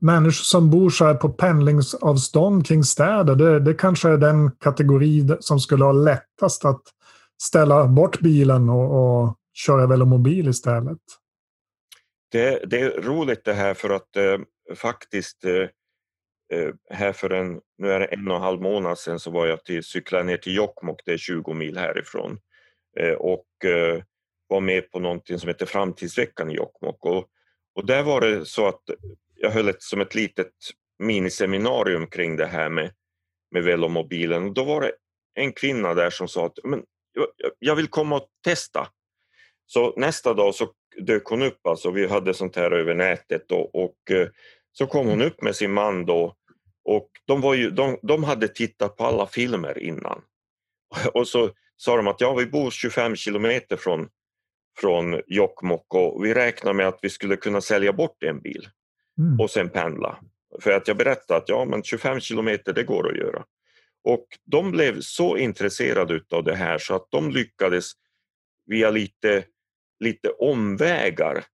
[SPEAKER 3] människor som bor så här på pendlingsavstånd kring städer, det, det kanske är den kategori som skulle ha lättast att ställa bort bilen och, och köra velomobil istället?
[SPEAKER 2] Det, det, är roligt det här för att eh, faktiskt eh, eh, här för en, nu är det en och en halv månad sedan så var jag till, cyklade ner till Jokkmokk, det är 20 mil härifrån eh, och eh, var med på någonting som heter Framtidsveckan i Jokkmokk och, och där var det så att jag höll ett, som ett litet miniseminarium kring det här med, med velomobilen och då var det en kvinna där som sa att men, jag, vill komma och testa. Så nästa dag så dök hon upp, alltså vi hade sånt här över nätet då, och eh, så kom hon upp med sin man då och de, var ju, de, de hade tittat på alla filmer innan. Och så sa de att ja, vi bor 25 kilometer från, från Jokkmokk och vi räknar med att vi skulle kunna sälja bort en bil mm. och sen pendla. För att jag berättade att ja, men 25 kilometer det går att göra. Och de blev så intresserade av det här så att de lyckades via lite lite omvägar,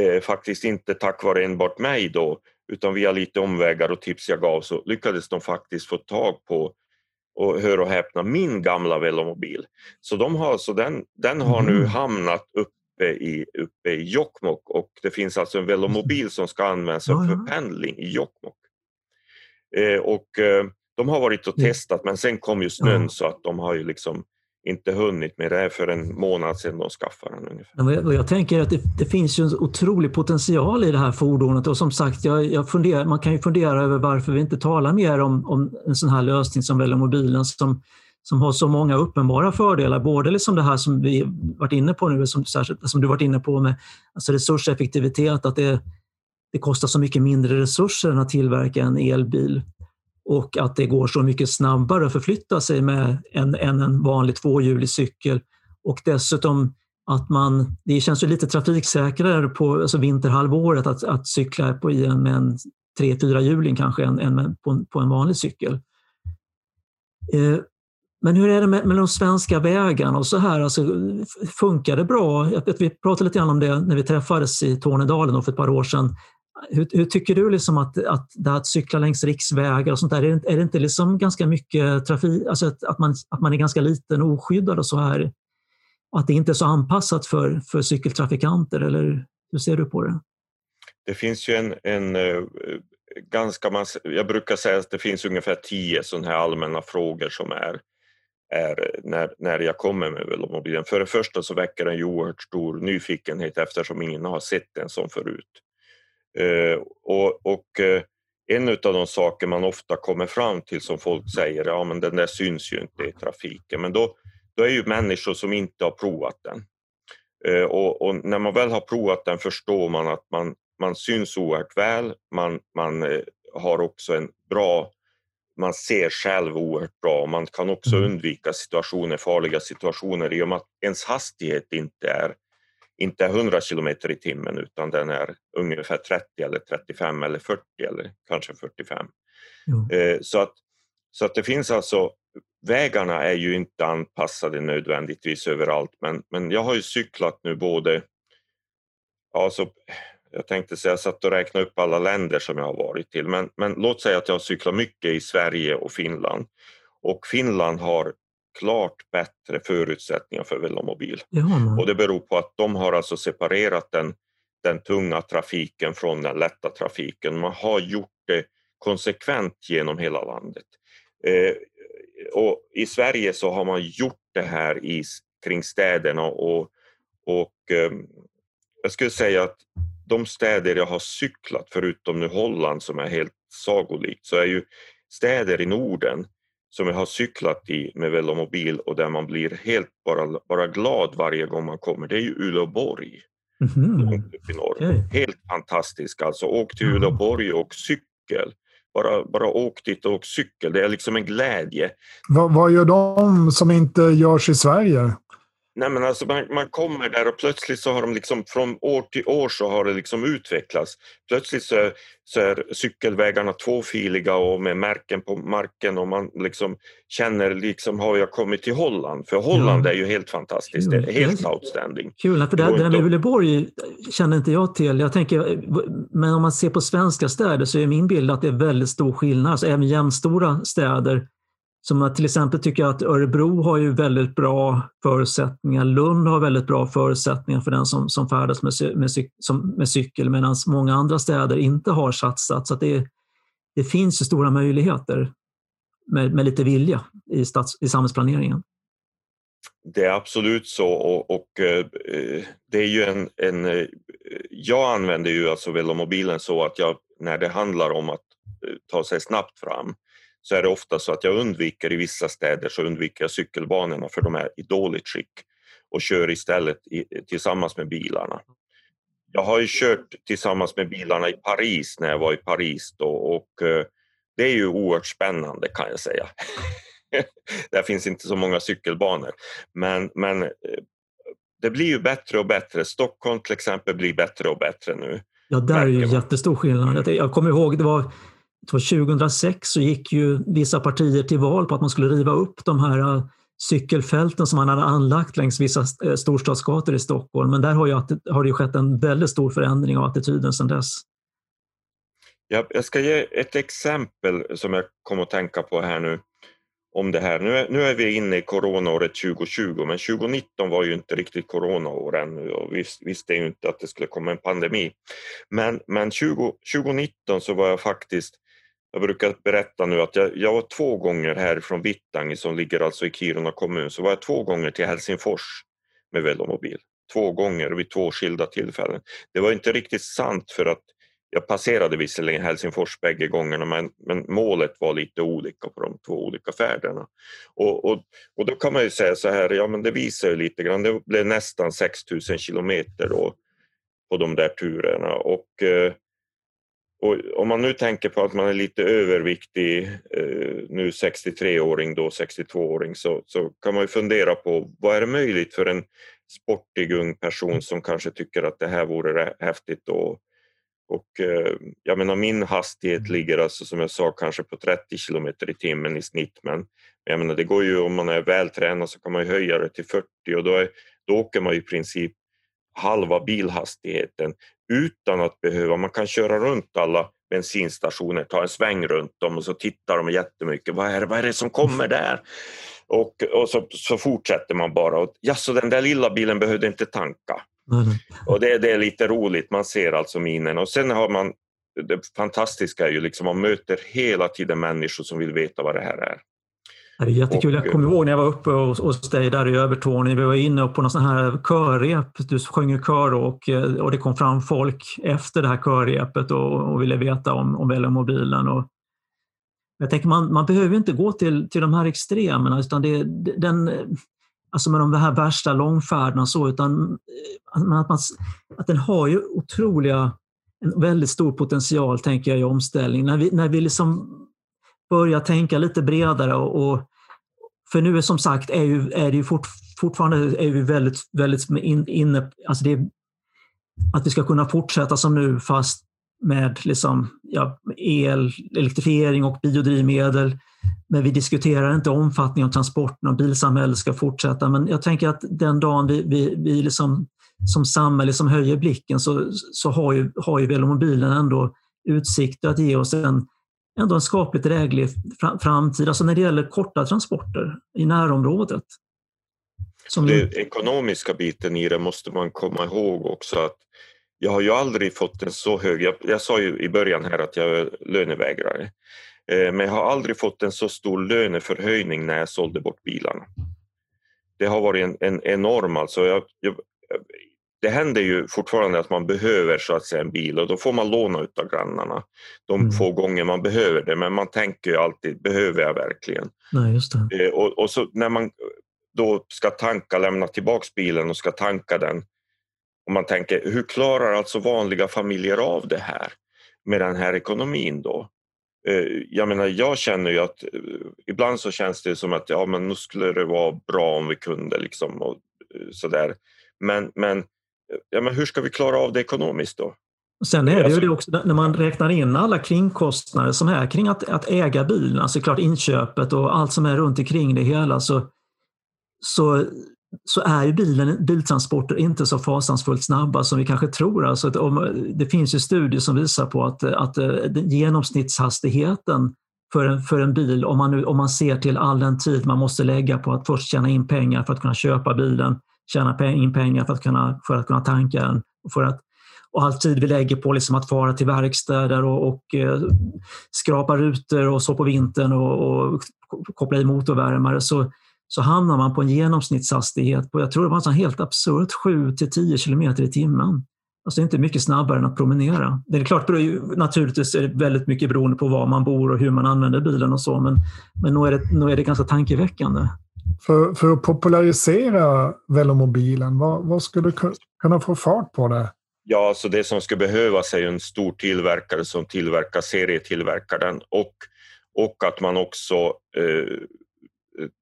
[SPEAKER 2] eh, faktiskt inte tack vare enbart mig då, utan via lite omvägar och tips jag gav så lyckades de faktiskt få tag på och hör och häpna, min gamla velomobil. Så de har alltså den, den har nu mm. hamnat uppe i, uppe i Jokkmokk och det finns alltså en velomobil som ska användas för pendling i Jokkmokk. Eh, och eh, de har varit och testat men sen kom ju snön så att de har ju liksom inte hunnit med det för en månad sedan de skaffade den. Ungefär.
[SPEAKER 1] Jag tänker att det, det, finns ju en otrolig potential i det här fordonet och som sagt, jag, jag funderar, man kan ju fundera över varför vi inte talar mer om, om en sån här lösning som Velomobilen som, som har så många uppenbara fördelar. Både liksom det här som vi varit inne på nu, som, som du varit inne på med alltså resurseffektivitet, att det, det kostar så mycket mindre resurser än att tillverka en elbil och att det går så mycket snabbare att förflytta sig med en, än en vanlig tvåhjulig cykel. Och dessutom att man, det känns ju lite trafiksäkrare på alltså vinterhalvåret att, att cykla på i en, med en tre, fyra hjuling kanske än, än på, på, en vanlig cykel. Eh, men hur är det med, med de svenska vägarna och så här? Alltså, funkar det bra? Vi pratade lite grann om det när vi träffades i Tornedalen för ett par år sedan. Hur, hur, tycker du liksom att, att det här att cykla längs riksvägar och sånt där, är det, är det inte liksom ganska mycket trafik, alltså att, att, man, att man är ganska liten och oskyddad och så här? Att det inte är så anpassat för, för cykeltrafikanter, eller hur ser du på det?
[SPEAKER 2] Det finns ju en, en eh, ganska massa, jag brukar säga att det finns ungefär tio sådana här allmänna frågor som är, är när, när jag kommer med velomobilen. För det första så väcker den ju oerhört stor nyfikenhet eftersom ingen har sett den som förut. Eh, och, och eh, en av de saker man ofta kommer fram till som folk säger, ja men den där syns ju inte i trafiken, men då, då är ju människor som inte har provat den. Eh, och, och, när man väl har provat den förstår man att man, man syns oerhört väl, man, man har också en bra man ser själv oerhört bra och man kan också mm. undvika situationer, farliga situationer i och med att ens hastighet inte är inte är 100 kilometer i timmen utan den är ungefär 30 eller 35 eller 40 eller kanske 45. Mm. Så, att, så att det finns alltså, vägarna är ju inte anpassade nödvändigtvis överallt men, men jag har ju cyklat nu både, alltså, jag tänkte säga jag satt och räknade upp alla länder som jag har varit till men, men låt säga att jag har cyklat mycket i Sverige och Finland och Finland har klart bättre förutsättningar för velomobil. Ja, och det beror på att de har alltså separerat den, den tunga trafiken från den lätta trafiken. Man har gjort det konsekvent genom hela landet. Eh, och I Sverige så har man gjort det här i, kring städerna och, och eh, jag skulle säga att de städer jag har cyklat, förutom nu Holland som är helt sagolikt, så är ju städer i Norden som jag har cyklat i med velomobil och där man blir helt bara, bara glad varje gång man kommer, det är ju Uleåborg. Mm. Okay. Helt fantastiskt alltså. Åk till Uleåborg och cykel bara, bara åk dit och cykel. Det är liksom en glädje.
[SPEAKER 3] Vad, vad gör de som inte görs i Sverige?
[SPEAKER 2] Nej, men alltså man, man, kommer där och plötsligt så har de liksom från år till år så har det liksom utvecklats. Plötsligt så är, så är cykelvägarna tvåfiliga och med märken på marken och man liksom känner liksom har jag kommit till Holland? För Holland ja. är ju helt fantastiskt, Kul. det är helt outstanding.
[SPEAKER 1] Kul, för det, det där med Uleåborg känner inte jag till. Jag tänker, men om man ser på svenska städer så är min bild att det är väldigt stor skillnad. Alltså även jämnstora städer som till exempel tycker jag att Örebro har ju väldigt bra förutsättningar. Lund har väldigt bra förutsättningar för den som, som färdas med, med, som, med cykel medan många andra städer inte har satsat. Så det, det finns ju stora möjligheter med, med lite vilja i, stats, i samhällsplaneringen.
[SPEAKER 2] Det är absolut så och, och eh, det är ju en, en... Eh, jag använder ju alltså velomobilen så att jag när det handlar om att eh, ta sig snabbt fram så är det ofta så att jag undviker i vissa städer så undviker jag cykelbanorna för de är i dåligt skick och kör istället i, tillsammans med bilarna. Jag har ju kört tillsammans med bilarna i Paris när jag var i Paris då, och eh, det är ju oerhört spännande kan jag säga. Där finns inte så många cykelbanor. Men, men eh, det blir ju bättre och bättre. Stockholm till exempel blir bättre och bättre nu.
[SPEAKER 1] Ja, där är ju jättestor skillnad. Jag kommer ihåg, det var 2006 så gick ju vissa partier till val på att man skulle riva upp de här eh, cykelfälten som man hade anlagt längs vissa eh, storstadsgator i Stockholm. Men där har, ju, har det ju skett en väldigt stor förändring av attityden sedan dess.
[SPEAKER 2] Jag ska ge ett exempel som jag kom att tänka på här nu om det här. Nu är, nu är vi inne i coronaåret 2020 men 2019 var ju inte riktigt coronaår ännu och vi visste ju inte att det skulle komma en pandemi. Men, men 20, 2019 så var jag faktiskt jag brukar berätta nu att jag, jag var två gånger härifrån Vittangi som ligger alltså i Kiruna kommun, så var jag två gånger till Helsingfors med velomobil. Två gånger vid två skilda tillfällen. Det var inte riktigt sant för att jag passerade visserligen Helsingfors bägge gångerna men, men målet var lite olika på de två olika färderna. Och, och, och då kan man ju säga så här, ja men det visar ju lite grann, det blev nästan 6000 kilometer då på de där turerna och eh, och om man nu tänker på att man är lite överviktig, eh, nu 63-åring då 62-åring, så, så kan man ju fundera på vad är det möjligt för en sportig ung person som kanske tycker att det här vore häftigt och, och eh, jag menar min hastighet ligger alltså som jag sa kanske på 30 kilometer i timmen i snitt men jag menar det går ju om man är vältränad så kan man ju höja det till 40 och då, är, då åker man i princip halva bilhastigheten utan att behöva, man kan köra runt alla bensinstationer, ta en sväng runt dem och så tittar de jättemycket, vad är det, vad är det som kommer där? Och, och så, så fortsätter man bara. Och, ja, så den där lilla bilen behövde inte tanka. Mm. Och det, det, är lite roligt, man ser alltså minen. Och sen har man, det fantastiska är ju liksom man möter hela tiden människor som vill veta vad det här är.
[SPEAKER 1] Det är jättekul. Jag kommer ihåg när jag var uppe hos dig där i Övertorneå. Vi var inne på någon sån här körrep. Du sjöng ju kör och, och det kom fram folk efter det här körrepet och, och ville veta om, om velomobilen. Och jag tänker man, man behöver inte gå till, till de här extremerna utan det, den, alltså med de här värsta långfärderna så, utan att, man, att den har ju otroliga, en väldigt stor potential tänker jag i omställning. När vi, när vi liksom Börja tänka lite bredare och, och för nu är som sagt är, ju, är det ju fort, fortfarande är vi väldigt, väldigt inne, alltså det, att vi ska kunna fortsätta som nu fast med liksom, ja, el, elektrifiering och biodrivmedel. Men vi diskuterar inte omfattningen av transporten och bilsamhället ska fortsätta. Men jag tänker att den dagen vi, vi, vi liksom, som samhälle som höjer blicken så, så har, ju, har ju velomobilen ändå utsikter att ge oss en, ändå en skapligt dräglig framtid, alltså när det gäller korta transporter i närområdet.
[SPEAKER 2] Som Den ekonomiska biten i det måste man komma ihåg också att jag har ju aldrig fått en så hög, jag, jag sa ju i början här att jag är lönevägrare, eh, men jag har aldrig fått en så stor löneförhöjning när jag sålde bort bilarna. Det har varit en, en enorm, alltså jag, jag, det händer ju fortfarande att man behöver så att säga en bil och då får man låna av grannarna de mm. få gånger man behöver det. Men man tänker ju alltid, behöver jag verkligen?
[SPEAKER 1] Nej, just det.
[SPEAKER 2] Eh, och, och, så när man då ska tanka, lämna tillbaks bilen och ska tanka den och man tänker, hur klarar alltså vanliga familjer av det här med den här ekonomin då? eh, jag menar, jag känner ju att eh, ibland så känns det som att ja, men nu skulle det vara bra om vi kunde liksom och sådär. Men, men, ja, men hur ska vi klara av det ekonomiskt då?
[SPEAKER 1] Sen är det ju alltså- det också när man räknar in alla kringkostnader som är kring att, att äga bilen, alltså klart inköpet och allt som är runt omkring det hela, så, så, så är ju bilen, biltransporter inte så fasansfullt snabba som vi kanske tror. Alltså om, det finns ju studier som visar på att, att eh, genomsnittshastigheten för en, för en bil, om man, nu, om man ser till all den tid man måste lägga på att först tjäna in pengar för att kunna köpa bilen, tjäna in pengar för att kunna, för att kunna tanka den, för att och all tid vi lägger på liksom att fara till verkstäder och, och eh, skrapa rutor och så på vintern och, och koppla i motorvärmare så, så hamnar man på en genomsnittshastighet på, jag tror det var en helt absurt 7-10 km i timmen. Alltså inte mycket snabbare än att promenera. Det är klart, naturligtvis är det väldigt mycket beroende på var man bor och hur man använder bilen och så, men, men nog, är det, nog är det ganska tankeväckande.
[SPEAKER 3] För, för att popularisera velomobilen, vad, vad skulle kunna få fart på det?
[SPEAKER 2] Ja, alltså det som skulle behövas är en stor tillverkare som tillverkar serietillverkaren och, och att man också, eh,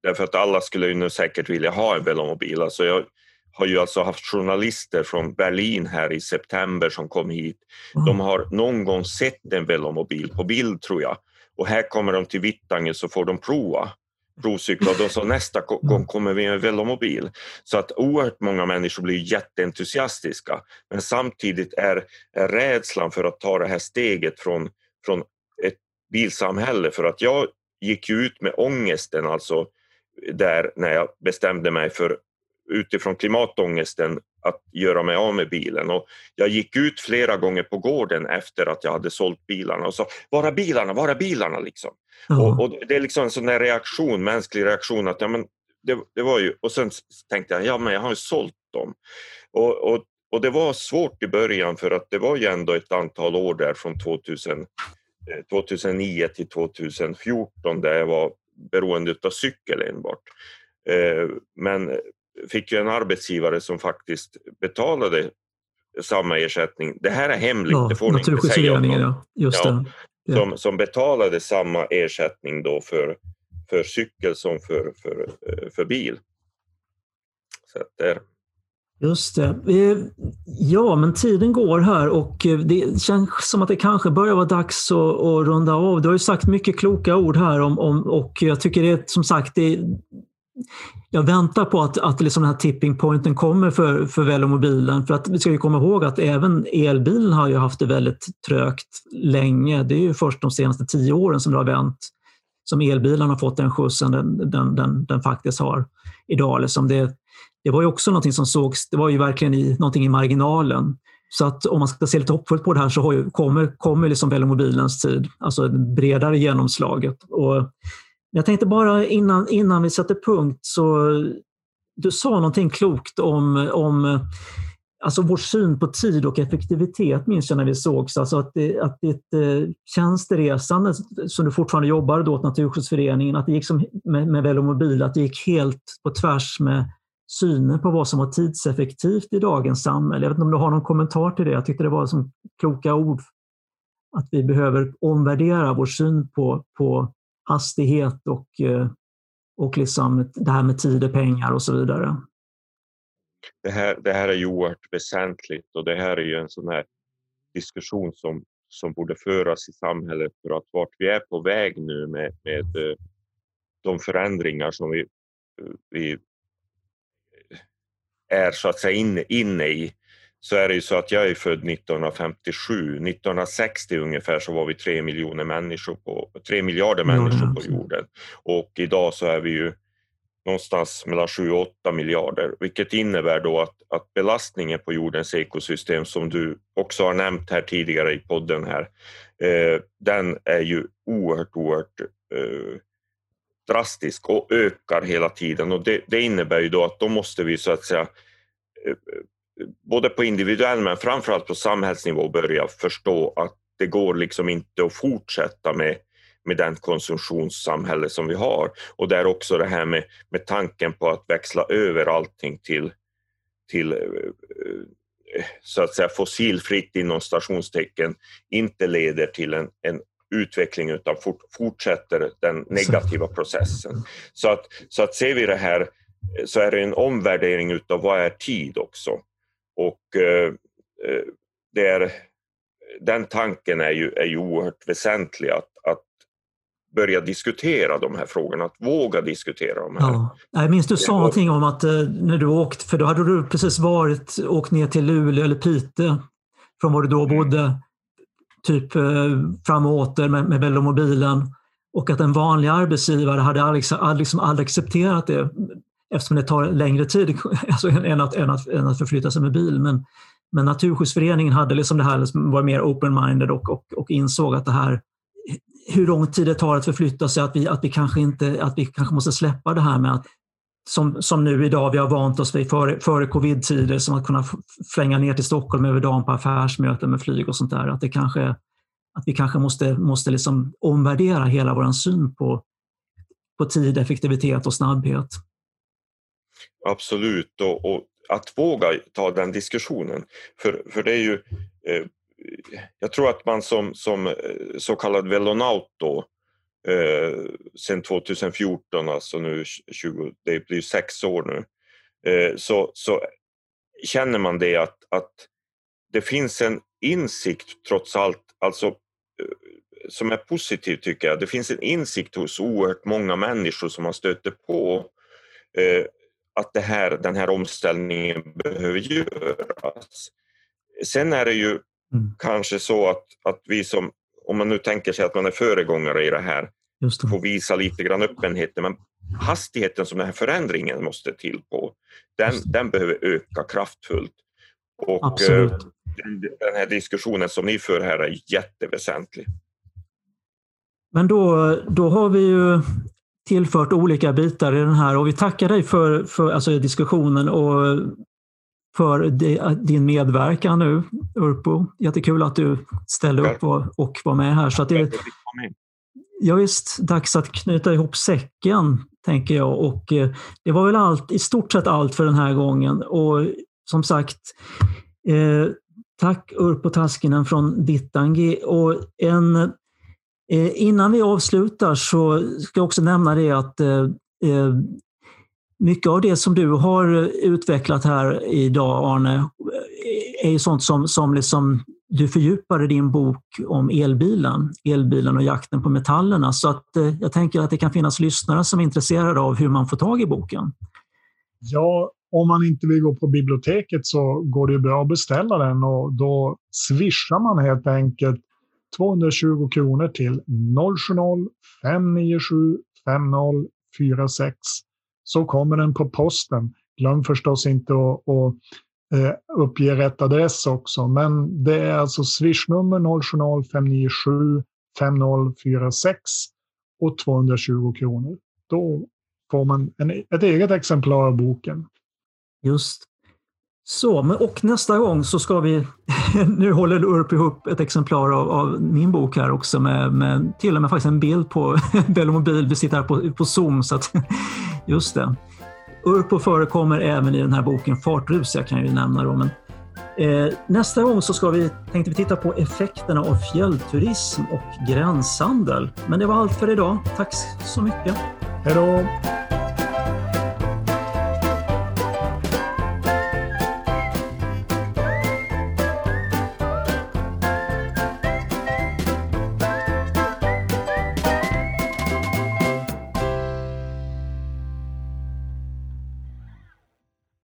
[SPEAKER 2] därför att alla skulle ju nu säkert vilja ha en velomobil. Alltså jag har ju alltså haft journalister från Berlin här i september som kom hit. Mm. De har någon gång sett en velomobil på bild tror jag och här kommer de till Vittangen så får de prova provcykla och sa nästa gång mm. kommer vi med en velomobil. Så att oerhört många människor blir jätteentusiastiska men samtidigt är, är rädslan för att ta det här steget från, från ett bilsamhälle för att jag gick ut med ångesten alltså där när jag bestämde mig för utifrån klimatångesten att göra mig av med bilen. Och jag gick ut flera gånger på gården efter att jag hade sålt bilarna och sa var är bilarna, var är bilarna? Liksom. Mm. Och, och, det är liksom en sån där reaktion, mänsklig reaktion att ja, men det, det, var ju, och sen tänkte jag, ja men jag har ju sålt dem. Och, och, och det var svårt i början för att det var ju ändå ett antal år där från 2000, 2009 eh, till 2014 där jag var beroende av cykel enbart. Eh, men fick ju en arbetsgivare som faktiskt betalade samma ersättning. Det här är hemligt, ja, det får ni inte säga om
[SPEAKER 1] ja. Just ja,
[SPEAKER 2] det. Som, som betalade samma ersättning då för, för cykel som för, för, eh, för bil. Så där.
[SPEAKER 1] Just det. Eh, ja, men tiden går här och eh, det känns som att det kanske börjar vara dags att, att runda av. Du har ju sagt mycket kloka ord här om, om och jag tycker det är som sagt, det, jag väntar på att, att liksom den här tipping pointen kommer för, för velomobilen. För att vi ska ju komma ihåg att även elbilen har ju haft det väldigt trögt länge. Det är ju först de senaste tio åren som det har vänt. Som elbilen har fått den skjutsen den, den, den, den faktiskt har idag. Liksom det, det var ju också någonting som sågs, det var ju verkligen i, någonting i marginalen. Så att om man ska se lite hoppfullt på det här så har ju, kommer, kommer liksom velomobilens tid, alltså det bredare genomslaget. Och jag tänkte bara innan, innan vi sätter punkt, så du sa någonting klokt om, om alltså vår syn på tid och effektivitet, minns jag när vi sågs. Alltså att, det, att ditt eh, tjänsteresande, som du fortfarande jobbar åt Naturskyddsföreningen, att det gick som, med, med velomobil, att det gick helt på tvärs med synen på vad som var tidseffektivt i dagens samhälle. Jag vet inte om du har någon kommentar till det? Jag tyckte det var som kloka ord. Att vi behöver omvärdera vår syn på, på hastighet och, eh, och liksom det här med tid och pengar och så vidare.
[SPEAKER 2] Det här, det här är ju oerhört väsentligt och det här är ju en sån här diskussion som, som borde föras i samhället för att vart vi är på väg nu med, med eh, de förändringar som vi, eh, vi är så att säga inne, inne i så är det ju så att jag är född 1957. 1960 ungefär så var vi tre miljoner människor på, tre miljarder människor på jorden. Och idag så är vi ju någonstans mellan 7 och 8 miljarder, vilket innebär då att, att belastningen på jordens ekosystem som du också har nämnt här tidigare i podden här, eh, den är ju oerhört, oerhört eh, drastisk och ökar hela tiden och det, det, innebär ju då att då måste vi så att säga eh, både på individuell men framförallt på samhällsnivå börja förstå att det går liksom inte att fortsätta med, med den konsumtionssamhälle som vi har. Och där också det här med, med tanken på att växla över allting till, till eh, så att säga fossilfritt inom stationstecken inte leder till en, en utveckling utan fort, fortsätter den negativa processen. Så att, så att ser vi det här så är det en omvärdering utav vad är tid också. Och eh, eh det är, den tanken är ju, är ju oerhört väsentlig att, att börja diskutera de här frågorna, att våga diskutera de här. Ja.
[SPEAKER 1] Jag minns du sa någonting om att eh, när du åkte, för då hade du precis varit, åkt ner till Luleå eller Piteå från var du då mm. bodde, typ fram och åter med, med velomobilen och att en vanlig arbetsgivare hade aldrig, liksom aldrig accepterat det eftersom det tar längre tid alltså, än, att, än, att, än att förflytta sig med bil. Men, men Naturskyddsföreningen hade liksom det här, liksom, var mer open-minded och, och, och insåg att det här hur lång tid det tar att förflytta sig, att vi, att vi, kanske, inte, att vi kanske måste släppa det här med att som, som nu idag, vi har vant oss vid före, före covid-tider, som att kunna flänga ner till Stockholm över dagen på affärsmöten med flyg och sånt där. Att, det kanske, att vi kanske måste, måste liksom omvärdera hela vår syn på, på tid, effektivitet och snabbhet.
[SPEAKER 2] Absolut, och, och att våga ta den diskussionen. För, för det är ju eh, jag tror att man som, som eh, så kallad velonaut då, eh, sen 2014, alltså nu 20, det blir sex år nu, eh, så, så känner man det att, att det finns en insikt trots allt, alltså eh, som är positiv tycker jag. Det finns en insikt hos oerhört många människor som man stöter på eh, att det här, den här omställningen behöver göras. Sen är det ju Mm. Kanske så att, att vi som, om man nu tänker sig att man är föregångare i det här, det. får visa lite grann öppenhet. Men hastigheten som den här förändringen måste till på, den, den behöver öka kraftfullt. Och eh, Absolut. den, den här diskussionen som ni för här är jätteväsentlig.
[SPEAKER 1] Men då, då har vi ju tillfört olika bitar i den här och vi tackar dig för, för alltså diskussionen och för din medverkan nu, Urpo. Jättekul att du ställde upp och, och var med här. Så att det, ja, visst, dags att knyta ihop säcken, tänker jag. Och eh, det var väl allt, i stort sett allt för den här gången. Och som sagt, eh, tack Urpo Taskinen från Vittangi. Och en, Eh, innan vi avslutar så ska jag också nämna det att eh, eh, mycket av det som du har utvecklat här idag, Arne, är sånt som, som liksom du fördjupade din bok om elbilen, elbilen och jakten på metallerna. Så att, jag tänker att det kan finnas lyssnare som är intresserade av hur man får tag i boken.
[SPEAKER 3] Ja, om man inte vill gå på biblioteket så går det bra att beställa den och då swishar man helt enkelt 220 kronor till 070 597 5046 så kommer den på posten. Glöm förstås inte att, att eh, uppge rätt adress också. Men det är alltså swishnummer 070-597 5046 och 220 kronor. Då får man en, ett eget exemplar av boken.
[SPEAKER 1] Just. Så, och nästa gång så ska vi, nu håller Urp ihop ett exemplar av, av, min bok här också med, med till och med faktiskt en bild på Bellomobil. Vi sitter här på, på Zoom. Så att, just det. Urpo förekommer även i den här boken Fartrus, jag kan ju nämna då. Men, eh, nästa gång så ska vi, tänkte vi titta på effekterna av fjällturism och gränshandel. Men det var allt för idag. Tack så mycket.
[SPEAKER 3] Hej då!